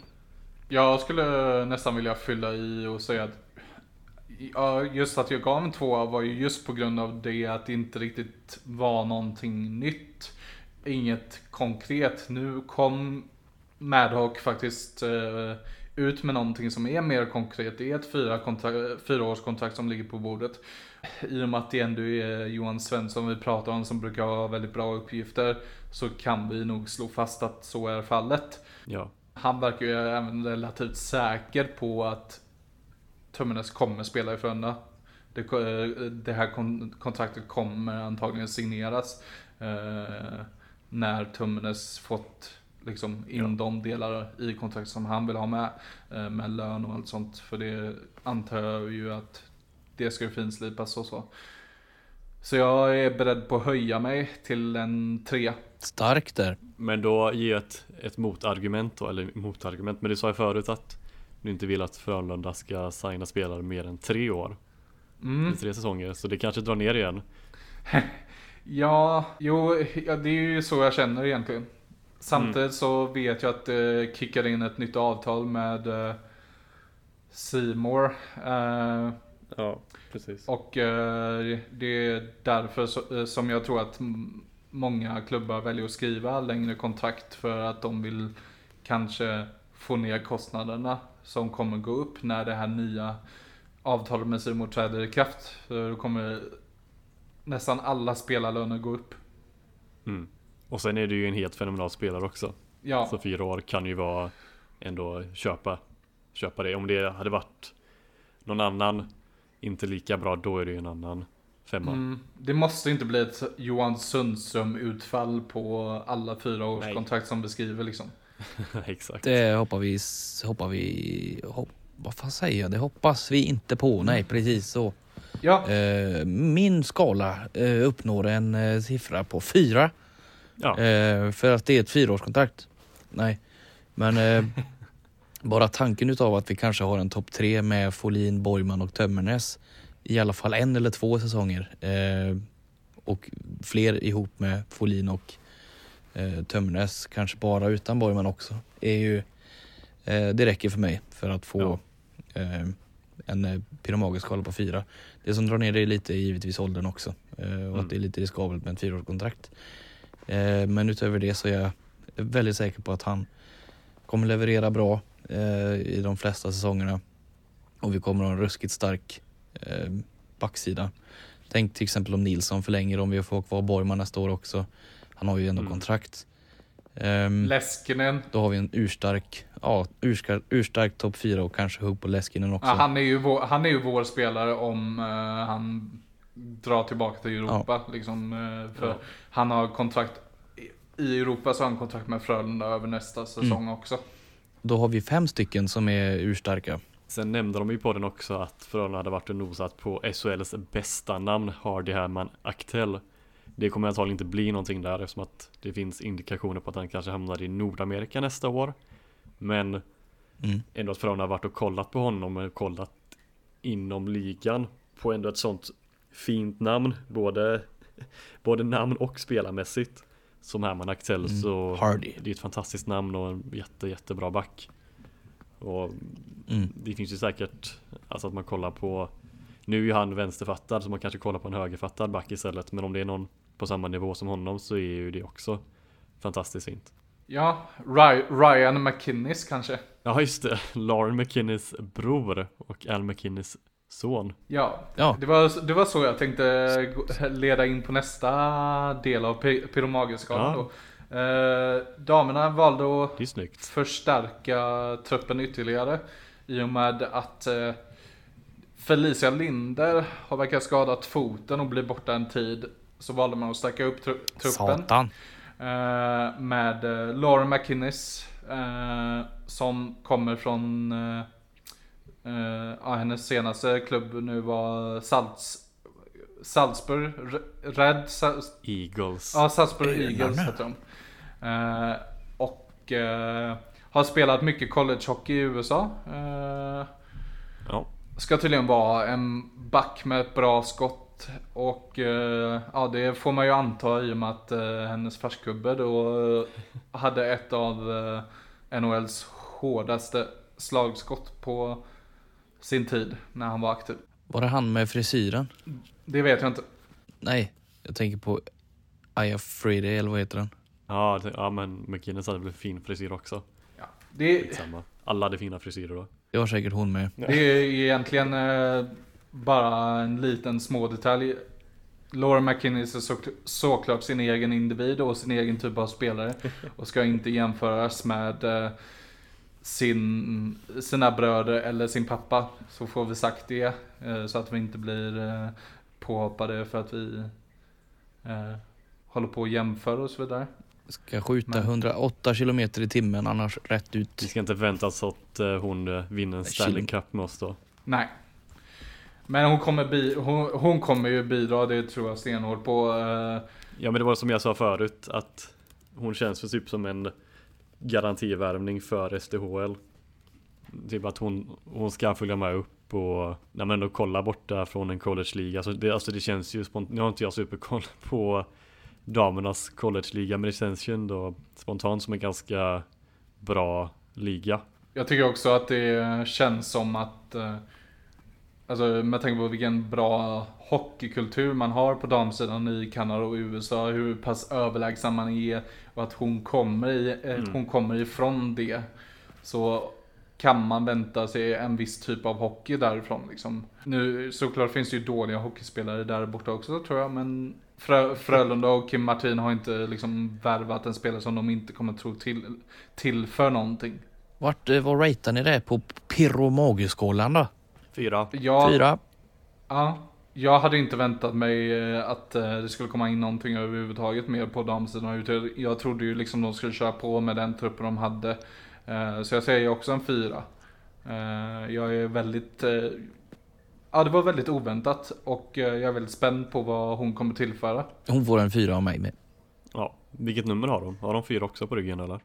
Jag skulle nästan vilja fylla i och säga att Ja, just att jag gav en tvåa var ju just på grund av det att det inte riktigt var någonting nytt. Inget konkret. Nu kom Madhawk faktiskt eh, ut med någonting som är mer konkret. Det är ett fyra kontrakt, fyraårskontrakt som ligger på bordet. I och med att det ändå är Johan Svensson vi pratar om som brukar ha väldigt bra uppgifter så kan vi nog slå fast att så är fallet. Ja. Han verkar ju även relativt säker på att Tummernes kommer spela i Frölunda. Det, det, här kontraktet kommer antagligen signeras eh, när Tummernes fått liksom in ja. de delar i kontraktet som han vill ha med. Eh, med lön och allt sånt. För det antar jag ju att det ska finslipas och så. Så jag är beredd på att höja mig till en tre. Stark där. Men då ge ett, ett motargument då, eller motargument. Men du sa ju förut att du inte vill att Frölunda ska signa spelare mer än tre år. Mm. tre säsonger, så det kanske drar ner igen. *laughs* ja, jo, ja, det är ju så jag känner egentligen. Samtidigt mm. så vet jag att det kickar in ett nytt avtal med uh, Seymour. Uh, ja, precis. Och uh, det är därför så, som jag tror att många klubbar väljer att skriva längre kontrakt för att de vill kanske få ner kostnaderna som kommer gå upp när det här nya avtalet med Simon träder i kraft. Då kommer nästan alla spelarlöner gå upp. Mm. Och sen är det ju en helt fenomenal spelare också. Ja. Så fyra år kan ju vara ändå köpa, köpa det. Om det hade varit någon annan inte lika bra, då är det ju en annan femma. Mm, det måste inte bli ett Johan Sundström utfall på alla fyra års Nej. kontrakt som beskriver liksom. *laughs* Exakt. Det hoppar vi, hoppar vi, hopp, vad fan säger jag? Det hoppas vi inte på. Nej, precis så. Ja. Eh, min skala eh, uppnår en eh, siffra på fyra. Ja. För att det är ett fyraårskontrakt. Nej, men *laughs* bara tanken utav att vi kanske har en topp tre med Folin, Borgman och Tömmernes i alla fall en eller två säsonger och fler ihop med Folin och eh, Tömmernes, kanske bara utan Borgman också, är ju, eh, det räcker för mig för att få ja. eh, en eh, pyromagiskala på fyra. Det som drar ner det är lite givetvis åldern också eh, och mm. att det är lite riskabelt med ett fyraårskontrakt. Eh, men utöver det så är jag väldigt säker på att han kommer leverera bra eh, i de flesta säsongerna och vi kommer ha en ruskigt stark eh, backsida. Tänk till exempel om Nilsson förlänger, om vi får kvar Borgman nästa år också. Han har ju ändå mm. kontrakt. Um, Leskinen. Då har vi en urstark, ja, urstark, urstark topp 4 och kanske hugg på Leskinen också. Ja, han, är ju vår, han är ju vår spelare om uh, han drar tillbaka till Europa. Ja. Liksom, uh, för ja. Han har kontrakt, i Europa så har han kontrakt med Frölunda över nästa säsong mm. också. Då har vi fem stycken som är urstarka. Sen nämnde de ju på den också att Frölunda hade varit och nosat på SHLs bästa namn, Hardy Herman Aktell. Det kommer antagligen inte bli någonting där eftersom att det finns indikationer på att han kanske hamnar i Nordamerika nästa år. Men mm. ändå att Frölunda har varit och kollat på honom och kollat inom ligan på ändå ett sånt fint namn, både, *laughs* både namn och spelarmässigt. Som Herman Axel mm. så Hardy. det är ett fantastiskt namn och en jätte, jättebra back. Och mm. det finns ju säkert, alltså att man kollar på nu är han vänsterfattad så man kanske kollar på en högerfattad back istället. Men om det är någon på samma nivå som honom så är ju det också fantastiskt fint. Ja, Ryan McKinnis kanske? Ja, just det. *laughs* Lauren McKinnis bror och Al McKinnis son. Ja, ja. Det, var, det var så jag tänkte leda in på nästa del av Pyromagenskalan ja. då. Eh, damerna valde att förstärka truppen ytterligare i och med att eh, Felicia Linder har verkat skadat foten och blir borta en tid. Så valde man att stärka upp tru truppen. Satan. Uh, med uh, Laura McInnes. Uh, som kommer från uh, uh, hennes senaste klubb nu var Salz, Salzburg Red Sal Eagles. Ja, Salzburg Eagles heter de. och har spelat mycket collegehockey i USA. ja. Ska tydligen vara en back med ett bra skott. Och eh, ja, det får man ju anta i och med att eh, hennes färskgubbe då eh, hade ett av eh, NHLs hårdaste slagskott på sin tid när han var aktiv. Var det han med frisyren? Det vet jag inte. Nej, jag tänker på Aya Friday eller vad heter den? Ja, det, ja men McGinnis hade väl fin frisyr också. Det, Skitsamma. Alla hade fina frisyrer då. Det var säkert hon med. det är egentligen eh, bara en liten små detalj. Laura McKinnis är så, såklart sin egen individ och sin egen typ av spelare. *laughs* Och ska inte jämföras med eh, sin, sina bröder eller sin pappa. Så får vi sagt det. Eh, så att vi inte blir eh, påhoppade för att vi eh, håller på och jämför och så vidare. Ska skjuta Men- 108 kilometer i timmen annars rätt Vi ut. ska inte vänta oss att hon vinner en Stanley Cup med oss då. Nej. Men hon kommer, bi, hon, hon kommer ju bidra, det tror jag stenhårt på. Ja men det var som jag sa förut att hon känns för typ som en garantivärvning för SDHL. Typ att hon, hon ska följa med upp och när man ändå kollar borta från en college-liga. Alltså det, alltså det känns ju spontant, nu har inte jag superkoll *laughs* på damernas college-liga men det känns ju ändå spontant som en ganska bra liga. Jag tycker också att det känns som att, eh, alltså med tanke på vilken bra hockeykultur man har på damsidan i Kanada och USA, hur pass överlägsen man är och att hon kommer, i, eh, Mm. hon kommer ifrån det. Så kan man vänta sig en viss typ av hockey därifrån liksom. Nu såklart finns det ju dåliga hockeyspelare där borta också tror jag, men Frö, Frölunda och Kim Martin har inte liksom värvat en spelare som de inte kommer tro till, till för någonting. Vart, eh, vad ratear ni det på Pirro Magerskålan då? Fyra. Ja, Fyra? Ja, jag hade inte väntat mig eh, att eh, det skulle komma in någonting överhuvudtaget mer på damsidan. Jag trodde ju liksom de skulle köra på med den truppen de hade. Eh, Så jag säger också en fyra. Jag är väldigt... Ja, det var väldigt oväntat och jag är väldigt spänd på vad hon kommer tillföra. Hon får en fyra av mig med. Ja, vilket nummer har de? Har de fyra också på ryggen eller?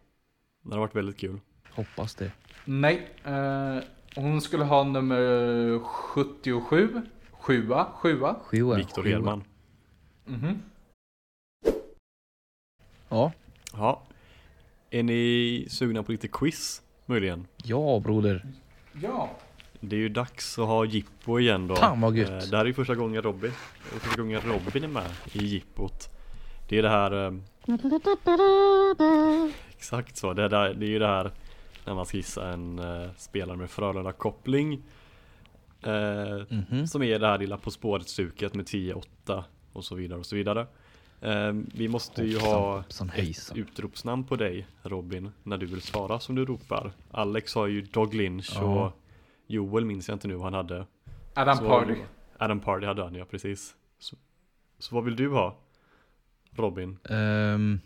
Det har varit väldigt kul. Hoppas det. Nej, eh, hon skulle ha nummer 77. Sjua, sjua. Sjua. Viktor. Hedman. Mhm. Ja. Ja. Är ni sugna på lite quiz möjligen? Ja broder. Ja. Det är ju dags att ha jippo igen då. Fan, vad gött. Eh, Det här är ju första gången Robin, första gången Robin är med i jippot. Det är det här... eh, Exakt så, det är, där, det är ju det här när man ska gissa en eh, spelare med Frölunda-koppling. Eh, Mhm. som är det här lilla På spåret-stuket med 10-8 och så vidare och så vidare. Eh, vi måste ju ha Hoppsan, ett utropsnamn på dig Robin när du vill svara som du ropar. Alex har ju Dog Lynch Ja. och Joel minns jag inte nu vad han hade. Adam Så- Party. Adam Party hade han ja, precis. Så, så vad vill du ha? Robin? Um,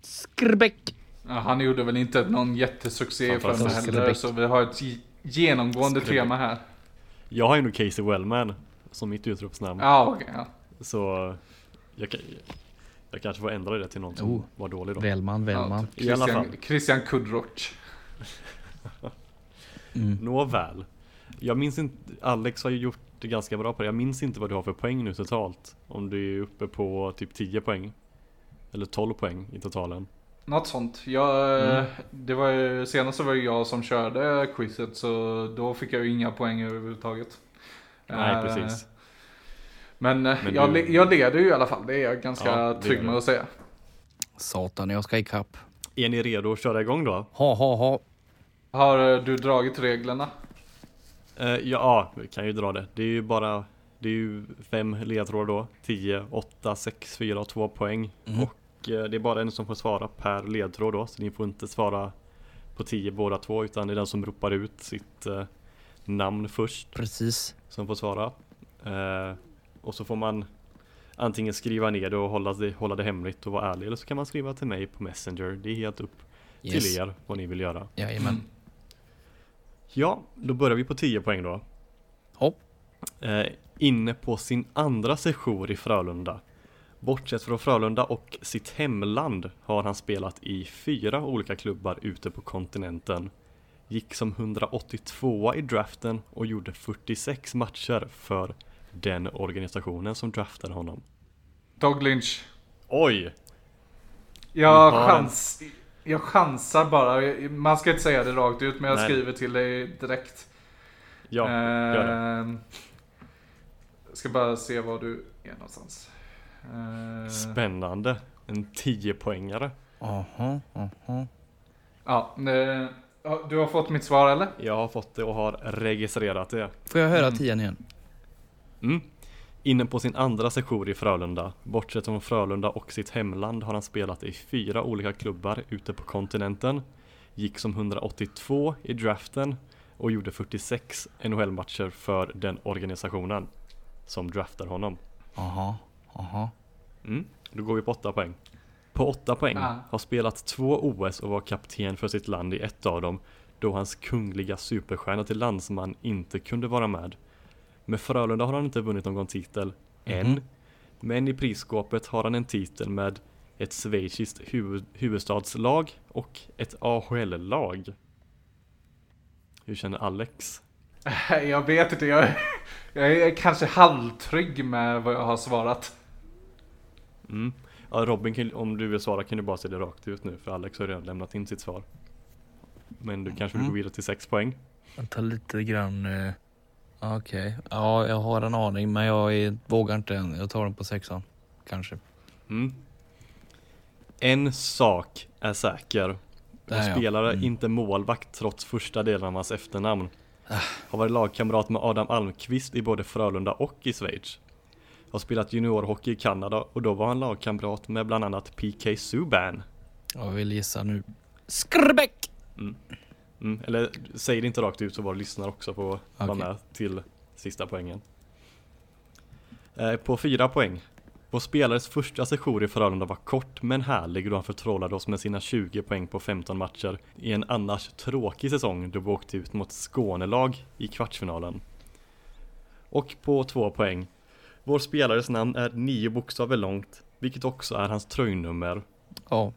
Skrbäck. Ja, han gjorde väl inte någon jättesuccé för mig heller, så vi har ett ge- genomgående Skräck. tema här. Jag har ju nog Casey Wellman som mitt utropsnamn. Ja, okej. ja. Så jag, kan- jag kanske får ändra det till någon som Oh. var dålig då. Välman, Välman. Ja, I alla Christian, fall. Christian Kudroch. Mm. Nåväl. Jag minns inte, Alex har ju gjort det ganska bra på det. Jag minns inte vad du har för poäng nu totalt. Om du är uppe på typ 10 poäng. Eller 12 poäng i totalen. Något sånt. Jag, Mm. det var ju, senast så var det jag som körde quizet så då fick jag ju inga poäng överhuvudtaget. Nej Eh, precis. Men, eh, Men jag, du- jag leder ju i alla fall, det är jag ganska Ja, trygg med att säga. Satan, jag ska ikapp. Är ni redo att köra igång då? Ha, ha, ha. Har eh, du dragit reglerna? Eh, ja, ja, vi kan ju dra det. Det är ju bara Det är ju fem ledtrådar då 10, 8, 6, 4 och 2 poäng Mm. Och det är bara en som får svara per ledtråd då Så ni får inte svara på 10 båda två Utan det är den som ropar ut sitt eh, namn först Precis. Som får svara eh, Och så får man Antingen skriva ner det och hålla det, hålla det hemligt och vara ärlig Eller så kan man skriva till mig på Messenger Det är helt upp Yes. till er vad ni vill göra Jajamän. Ja, då börjar vi på 10 poäng då. Hopp. Eh, inne på sin andra session i Frölunda. Bortsett från Frölunda och sitt hemland har han spelat i fyra olika klubbar ute på kontinenten. Gick som 182 i draften och gjorde 46 matcher för den organisationen som draftade honom. Dog Lynch. Oj! Jag, chans, jag chansar bara. Man ska inte säga det rakt ut men jag Nej. skriver till dig direkt. Ja, gör det. Ehm, Ska bara se var du är någonstans. Eh, Spännande. En 10-poängare. Aha, aha. ja, eh, ja, du har fått mitt svar eller? Jag har fått det och har registrerat det. Får jag höra Mm. tian igen? Mm. Inne på sin andra sejour i Frölunda, bortsett från Frölunda och sitt hemland har han spelat i fyra olika klubbar ute på kontinenten. Gick som 182 i draften och gjorde 46 NHL-matcher för den organisationen som draftar honom. Aha, aha. Mm. Då går vi på 8 poäng. På 8 poäng Ah. har spelat två OS och var kapten för sitt land i ett av dem då hans kungliga superstjärna till landsman inte kunde vara med. Med Frölunda har han inte vunnit någon titel än. Mhm. Men i prisskåpet har han en titel med ett schweiziskt huvud, huvudstadslag och ett AHL-lag. Hur känner Alex? *laughs* Jag vet inte, jag, jag är kanske halvtrygg med vad jag har svarat. Mm. Ja, Robin, om du vill svara kan du bara säga det rakt ut nu för Alex har redan lämnat in sitt svar. Men du kanske vill gå Mm. vidare till 6 poäng? Jag tar lite grann... eh, Okej. Ja, jag har en aning men jag är, vågar inte än. Jag tar den på sexan. Kanske. Mm. En sak är säker. Där, Vår ja. spelare, Mm. inte målvakt trots första delen av hans efternamn. Har varit lagkamrat med Adam Almqvist i både Frölunda och i Schweiz. Har spelat juniorhockey i Kanada och då var han lagkamrat med bland annat PK Subban. Jag vill gissa nu. Skrbäck! Mm, eller säg det inte rakt ut så våra lyssnare också vara Okej. med till sista poängen. Eh, på fyra poäng. Vår spelares första sejour i Frölunda var kort men härlig då han förtrollade oss med sina 20 poäng på 15 matcher i en annars tråkig säsong då vi åkte ut mot Skånelag i kvartsfinalen. Och på två poäng. Vår spelares namn är nio bokstäver långt, vilket också är hans tröjnummer. Ja.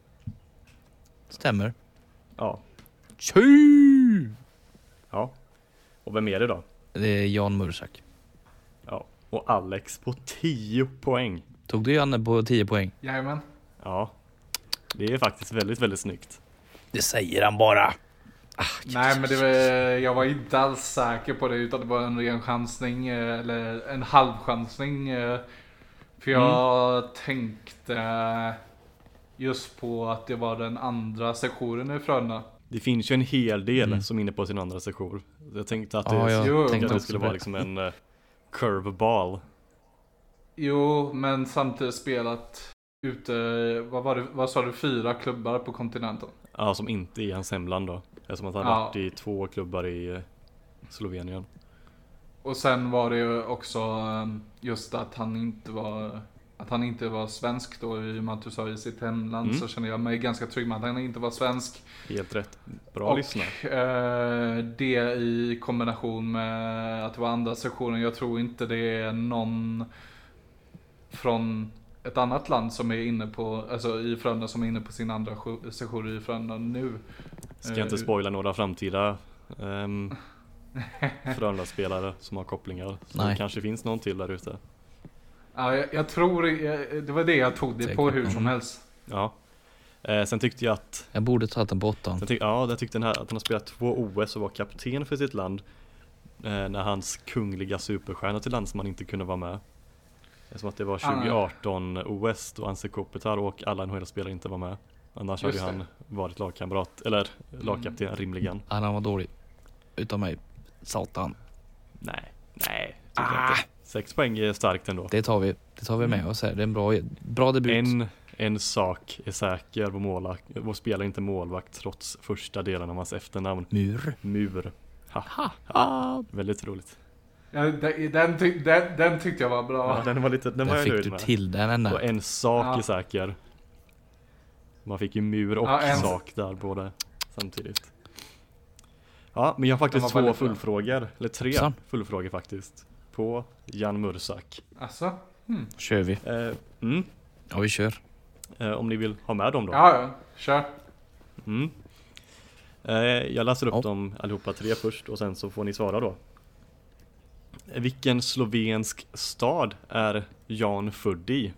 Stämmer. Ja, Tju! ja. Och vem är det då? Det är Jan Mursak. Ja, och Alex på 10 poäng. Tog du Janne på 10 poäng? Jajamän. Ja, det är faktiskt väldigt, väldigt snyggt. Det säger han bara. Nej men det var, jag var inte alls säker på det utan det var en ren chansning eh, eller en halvchansning. eh, För jag tänkte just på att det var den andra sektionen i Frölunda. Det finns ju en hel del Mm. som är inne på sin andra sejour. Jag tänkte att det, Ja, jag tänkte att det skulle vara liksom en uh, curveball. Jo, men samtidigt spelat ute, vad var det, vad sa du, fyra klubbar på kontinenten? Ja, som inte är i hans hemland då. Eftersom att han Ja. varit i två klubbar i eh, Slovenien. Och sen var det ju också eh, just att han inte var att han inte var svensk då i och med att du sa i sitt hemland Mm. så kände jag mig ganska trygg med att han inte var svensk. Helt rätt. Bra och lyssnat. eh, det i kombination med att det var andra sektionen. Jag tror inte det är någon från ett annat land som är inne på, alltså i Frölunda som är inne på sin andra session i Frölunda nu. Ska jag inte Eh, spoila några framtida *laughs* um, Frölunda-spelare som har kopplingar. Så Nej. det kanske finns någon till där ute. Ja, jag, jag tror, jag, det var det jag tog det på Säkert. hur som Mm. helst. Ja. Eh, sen tyckte jag att Jag borde tagit den på åttan. Ja, jag tyckte den här, att han har spelat två OS och var kapten för sitt land eh, När hans kungliga superstjärna till landsman inte kunde vara med Som att det var Ah. 2018 OS då Anse Kopitar och alla NHL-spelare inte var med Annars hade Just ju det. han varit lagkamrat, eller lagkapten rimligen Ja, han var dålig. Utan mig. Satan. Nej, nej, inte Sex poäng är starkt ändå Det tar vi. Det tar vi med oss här. Det är en bra, bra debut. en, en sak är säker, vår, målvakt, vår spelare är inte målvakt trots första delen av hans efternamn Mur. Mur ha, Ha, ha. Väldigt roligt Ja, den, den, tyck- den, den tyckte jag var bra. Ja, den var lite, den var Där jag fick nöjd du med till den ända. Och en sak Ja. är säker. Man fick ju mur och Ja, en- sak där båda samtidigt. Ja, men jag har faktiskt två väldigt fullfrågor, eller tre Hoppsan. fullfrågor faktiskt. På Jan Mursak. Alltså? Hmm. Kör vi. Eh, mm, Ja, vi kör. eh, om ni vill ha med dem då. Ja, ja, kör. Mm. Eh, jag läser upp Ja. dem allihopa tre först och sen så får ni svara då. Vilken slovensk stad är Jan född i?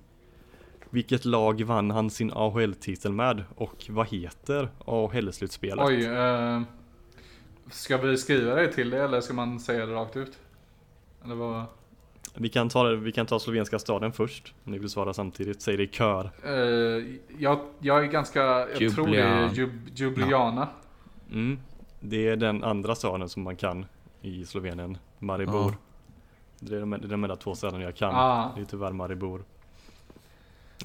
Vilket lag vann han sin AHL-titel med och vad heter AHL-slutspelet? Oj, eh, ska vi skriva det till det eller ska man säga det rakt ut? Eller vad? Vi kan ta, vi kan ta slovenska staden först, om ni vill svara samtidigt. Säg det i kör. Eh, jag, jag är ganska, jag tror det är Jub, Ljubljana. Mm. Det är den andra staden som man kan i Slovenien, Maribor. Ja. Det är de, det är de enda två städerna jag kan. Ah. Det är tyvärr Maribor.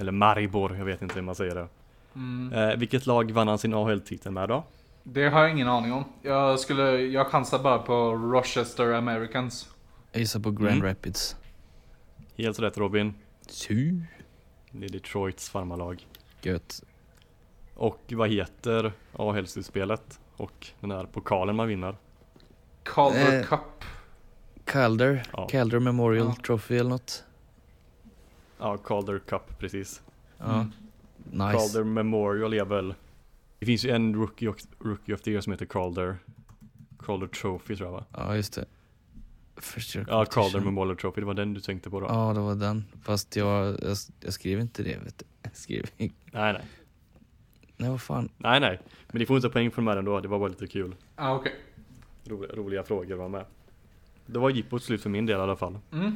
Eller Maribor, jag vet inte hur man säger det. Mm. Eh, vilket lag vann han sin AHL-titel med då? Det har jag ingen aning om. Jag skulle, jag chansar bara på Rochester Americans. Jag gissar på Grand Mm. Rapids. Helt rätt Robin. Su. Det är Detroits farmarlag. Gött. Och vad heter AHL-slutspelet? Och den här pokalen man vinner? Calder Eh, Cup. Calder. Ja. Calder Memorial Ja. Trophy eller något. Ja, Calder Cup precis. Ja. Mm. Nice. Calder Memorial är väl Det finns ju en rookie, of- rookie of the year som heter Calder Calder Trophy tror jag va? Ja, just det. First year Ja, Calder. Memorial Trophy, det var den du tänkte på då? Ja, det var den. Fast jag, jag, jag skrev inte det, vet du. Jag skrev inte. Nej nej, Nej, vad fan. nej nej Men ni får inte poäng för de här ändå, det var bara lite kul Ah, okej. Roliga, roliga frågor var med Det var jippot slut för min del i alla fall Mm.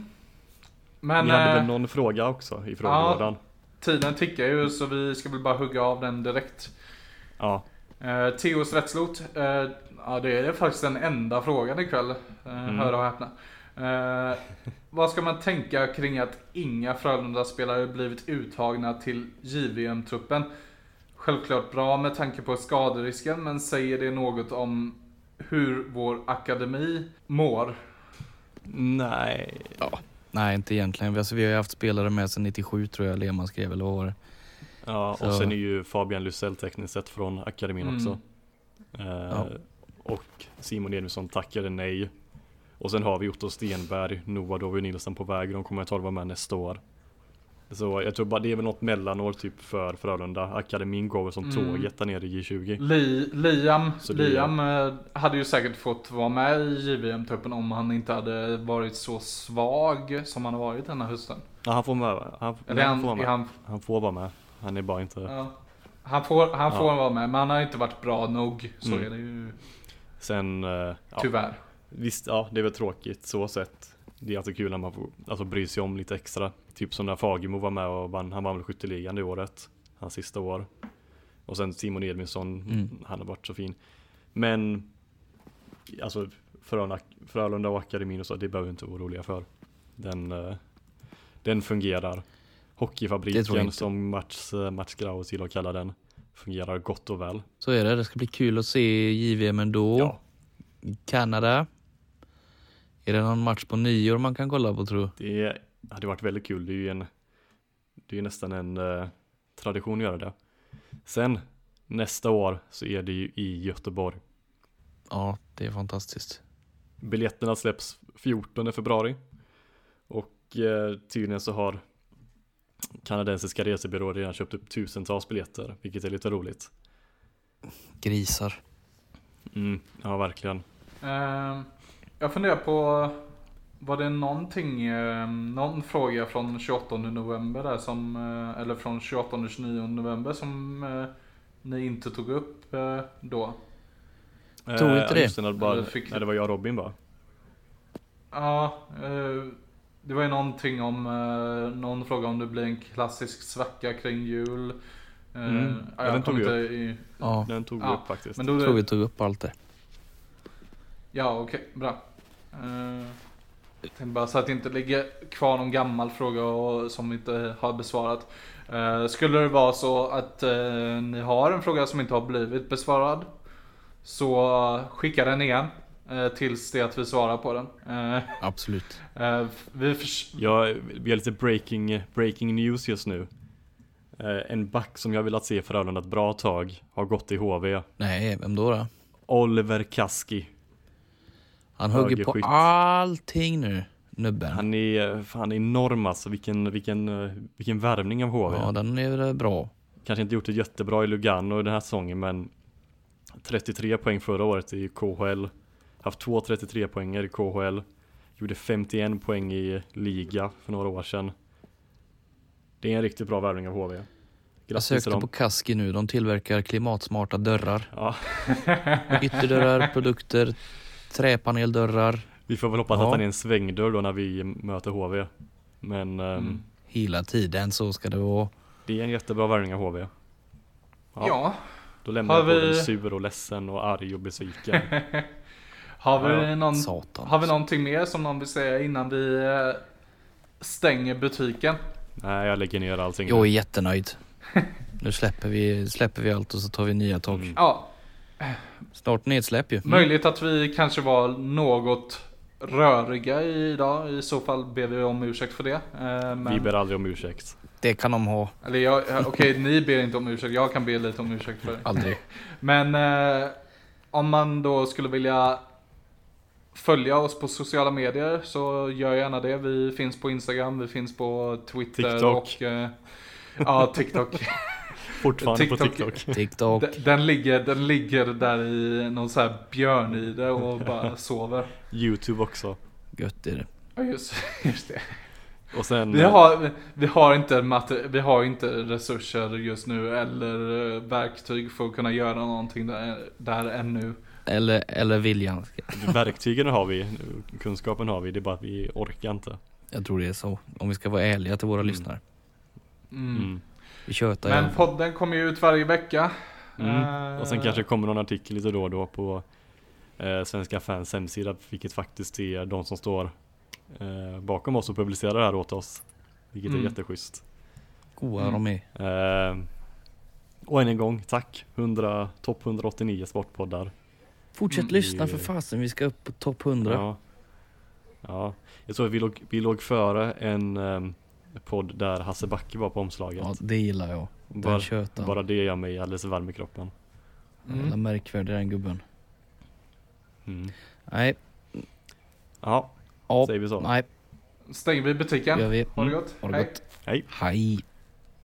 Men Ni hade eh, väl någon fråga också i frågelådan? tiden tickar ju så vi ska väl bara hugga av den direkt. Ja, Eh, Theos rättslot. Eh, ja, det är faktiskt den enda frågan ikväll. Eh, Mm. Hör och häpna. Eh, vad ska man tänka kring att inga Frölunda-spelare blivit uttagna till JVM-truppen? Självklart bra med tanke på skaderisken, men säger det något om hur vår akademi mår? nej Nej, inte egentligen. Alltså, vi har ju haft spelare med sedan 97 tror jag Lehmann skrev, eller vad var det? Ja, Så- och sen är ju Fabian Lusell tekniskt sett från akademin Mm. också. Eh, Ja. Och Simon Edvinsson tackade nej. Och sen har vi Otto Stenberg, Noah Dovi Nilsson på väg. De kommer att vara med nästa år. Så jag tror bara det är väl något mellanår typ för Frölunda. Akademin går väl som Mm. tåget där nere i J20. Li, Liam, Liam eh, hade ju säkert fått vara med i JVM-truppen om han inte hade varit så svag som han har varit denna hösten. Ja, han får med. Han, Eller han, får med. han, han får vara med. Han är bara inte... ja. han får, han Ja. får vara med, men han har inte varit bra nog. Så Mm. är det ju Sen, eh, ja, tyvärr. Visst, ja det är väl tråkigt så sett. Det är alltid kul när man får alltså, bry sig om lite extra. Typ som när Fagemo var med och vann, han vann väl skytteligan det året. Hans sista år. Och sen Simon Edvinsson, Mm. han har varit så fin. Men, alltså Frölunda, Frölunda och akademin och så, det behöver vi inte vara oroliga för. Den, eh, den fungerar. Tror Hockeyfabriken som Mats, eh, Mats Graus gillar att kalla den, fungerar gott och väl. Så är det. Det ska bli kul att se JVM ändå. Ja. Kanada. Är det någon match på nyår man kan kolla på tro? Det hade varit väldigt kul. Det är ju en, det är ju nästan en eh, tradition att göra det. Sen nästa år så är det ju i Göteborg. Ja, det är fantastiskt. Biljetterna släpps 14 februari. Och eh, tydligen så har kanadensiska resebyråer redan köpt upp tusentals biljetter, vilket är lite roligt. Grisar. Mm, ja, verkligen. Eh, jag funderar på, var det någonting, eh, någon fråga från 28 november där som, eh, eller från 28 29 november som eh, ni inte tog upp då? Tog inte Eh, det? När det, bara, Eller fick- när det var jag och Robin bara. Ja, eh, det var ju någonting om, eh, någon fråga om det blir en klassisk svacka kring jul. Mm, ja, den tog vi inte i, Ja, Den tog vi Ja, upp faktiskt. men då, jag tror vi tog upp allt det. Ja, okej, bra. Bara så att det inte ligger kvar någon gammal fråga och, som vi inte har besvarat. Eh, skulle det vara så att eh, ni har en fråga som inte har blivit besvarad så skicka den igen eh, tills det att vi svarar på den. Eh, Absolut. *laughs* eh, vi Ja, vi har lite breaking, breaking news just nu. Eh, en back som jag velat se Frölunda ett bra tag har gått i HV. Nej, vem då? då? Oliver Kaski. Han hugger på allting nu, nubben. Han är fan enorm alltså. Vilken, vilken, vilken värvning av HV. Ja, den är bra. Kanske inte gjort det jättebra i Lugano den här säsongen men 33 poäng förra året i KHL. Haft två 33 poänger i KHL. Gjorde 51 poäng i liga för några år sedan. Det är en riktigt bra värvning av HV. Jag Grattis till sökte dem. på Kaski nu. De tillverkar klimatsmarta dörrar. Ja, Ytterdörrar, produkter, träpaneldörrar. Vi får väl hoppas Ja. att han är en svängdörr då när vi möter HV. Men ehm, Mm. Hela tiden så ska det vara. det är en jättebra värvning av HV. Ja. Ja. Då lämnar Har jag både vi- sur och ledsen och arg och besviken. *laughs* Har vi, Ja, någon, Satan. har vi någonting mer som någon vill säga innan vi eh, stänger butiken? Nej, jag lägger ner allting. Jag är jättenöjd. Nu släpper vi, släpper vi allt och så tar vi nya tag. Mm. Ja, Snart nedsläpp ju. möjligt att vi kanske var något röriga idag. I så fall ber vi om ursäkt för det. Eh, men, Vi ber aldrig om ursäkt. Det kan de ha. Eller jag, ja, okej, ni ber inte om ursäkt. Jag kan be lite om ursäkt för det. Aldrig. *laughs* Men eh, om man då skulle vilja följa oss på sociala medier så gör gärna det. Vi finns på Instagram, vi finns på Twitter TikTok. och eh, ja, TikTok. *laughs* Fortfarande på TikTok. TikTok. TikTok. Den, den, ligger, den ligger där i någon så här björnide och bara sover. Youtube också. Gött är det. Ja, just, *laughs* just det. Och sen... Vi har, vi, har inte mater, vi har inte resurser just nu eller eh, verktyg för att kunna göra någonting där, där ännu. Eller, eller viljan. Verktygen har vi, kunskapen har vi, det är bara att vi orkar inte. Jag tror det är så. Om vi ska vara ärliga till våra Mm. lyssnare. Mm. Mm. Vi tjötar Men ju. podden kommer ju ut varje vecka. Mm. Eh, Och sen kanske kommer någon artikel lite då och då på eh, Svenska fans hemsida, vilket faktiskt är de som står eh, bakom oss och publicerar det här åt oss. Vilket Mm. är jätteschysst. Goa Mm. de är. Eh, och än en gång, tack! 100, topp 189 sportpoddar. Fortsätt Mm. lyssna för fasen. Vi ska upp på topp 100. Ja. ja, jag tror att vi låg, vi låg före en um, podd där Hasse Backe var på omslaget. Ja, det gillar jag. Den bara, bara det gör mig alldeles varm i kroppen. Mm. Jävla märkvärdig den gubben. Mm. Nej. Ja, Ja. säger vi så. Nej. Stänger vi butiken. Gör vi. Ha det Mm. gott. Ha det Hej. gott. Hej! Hej.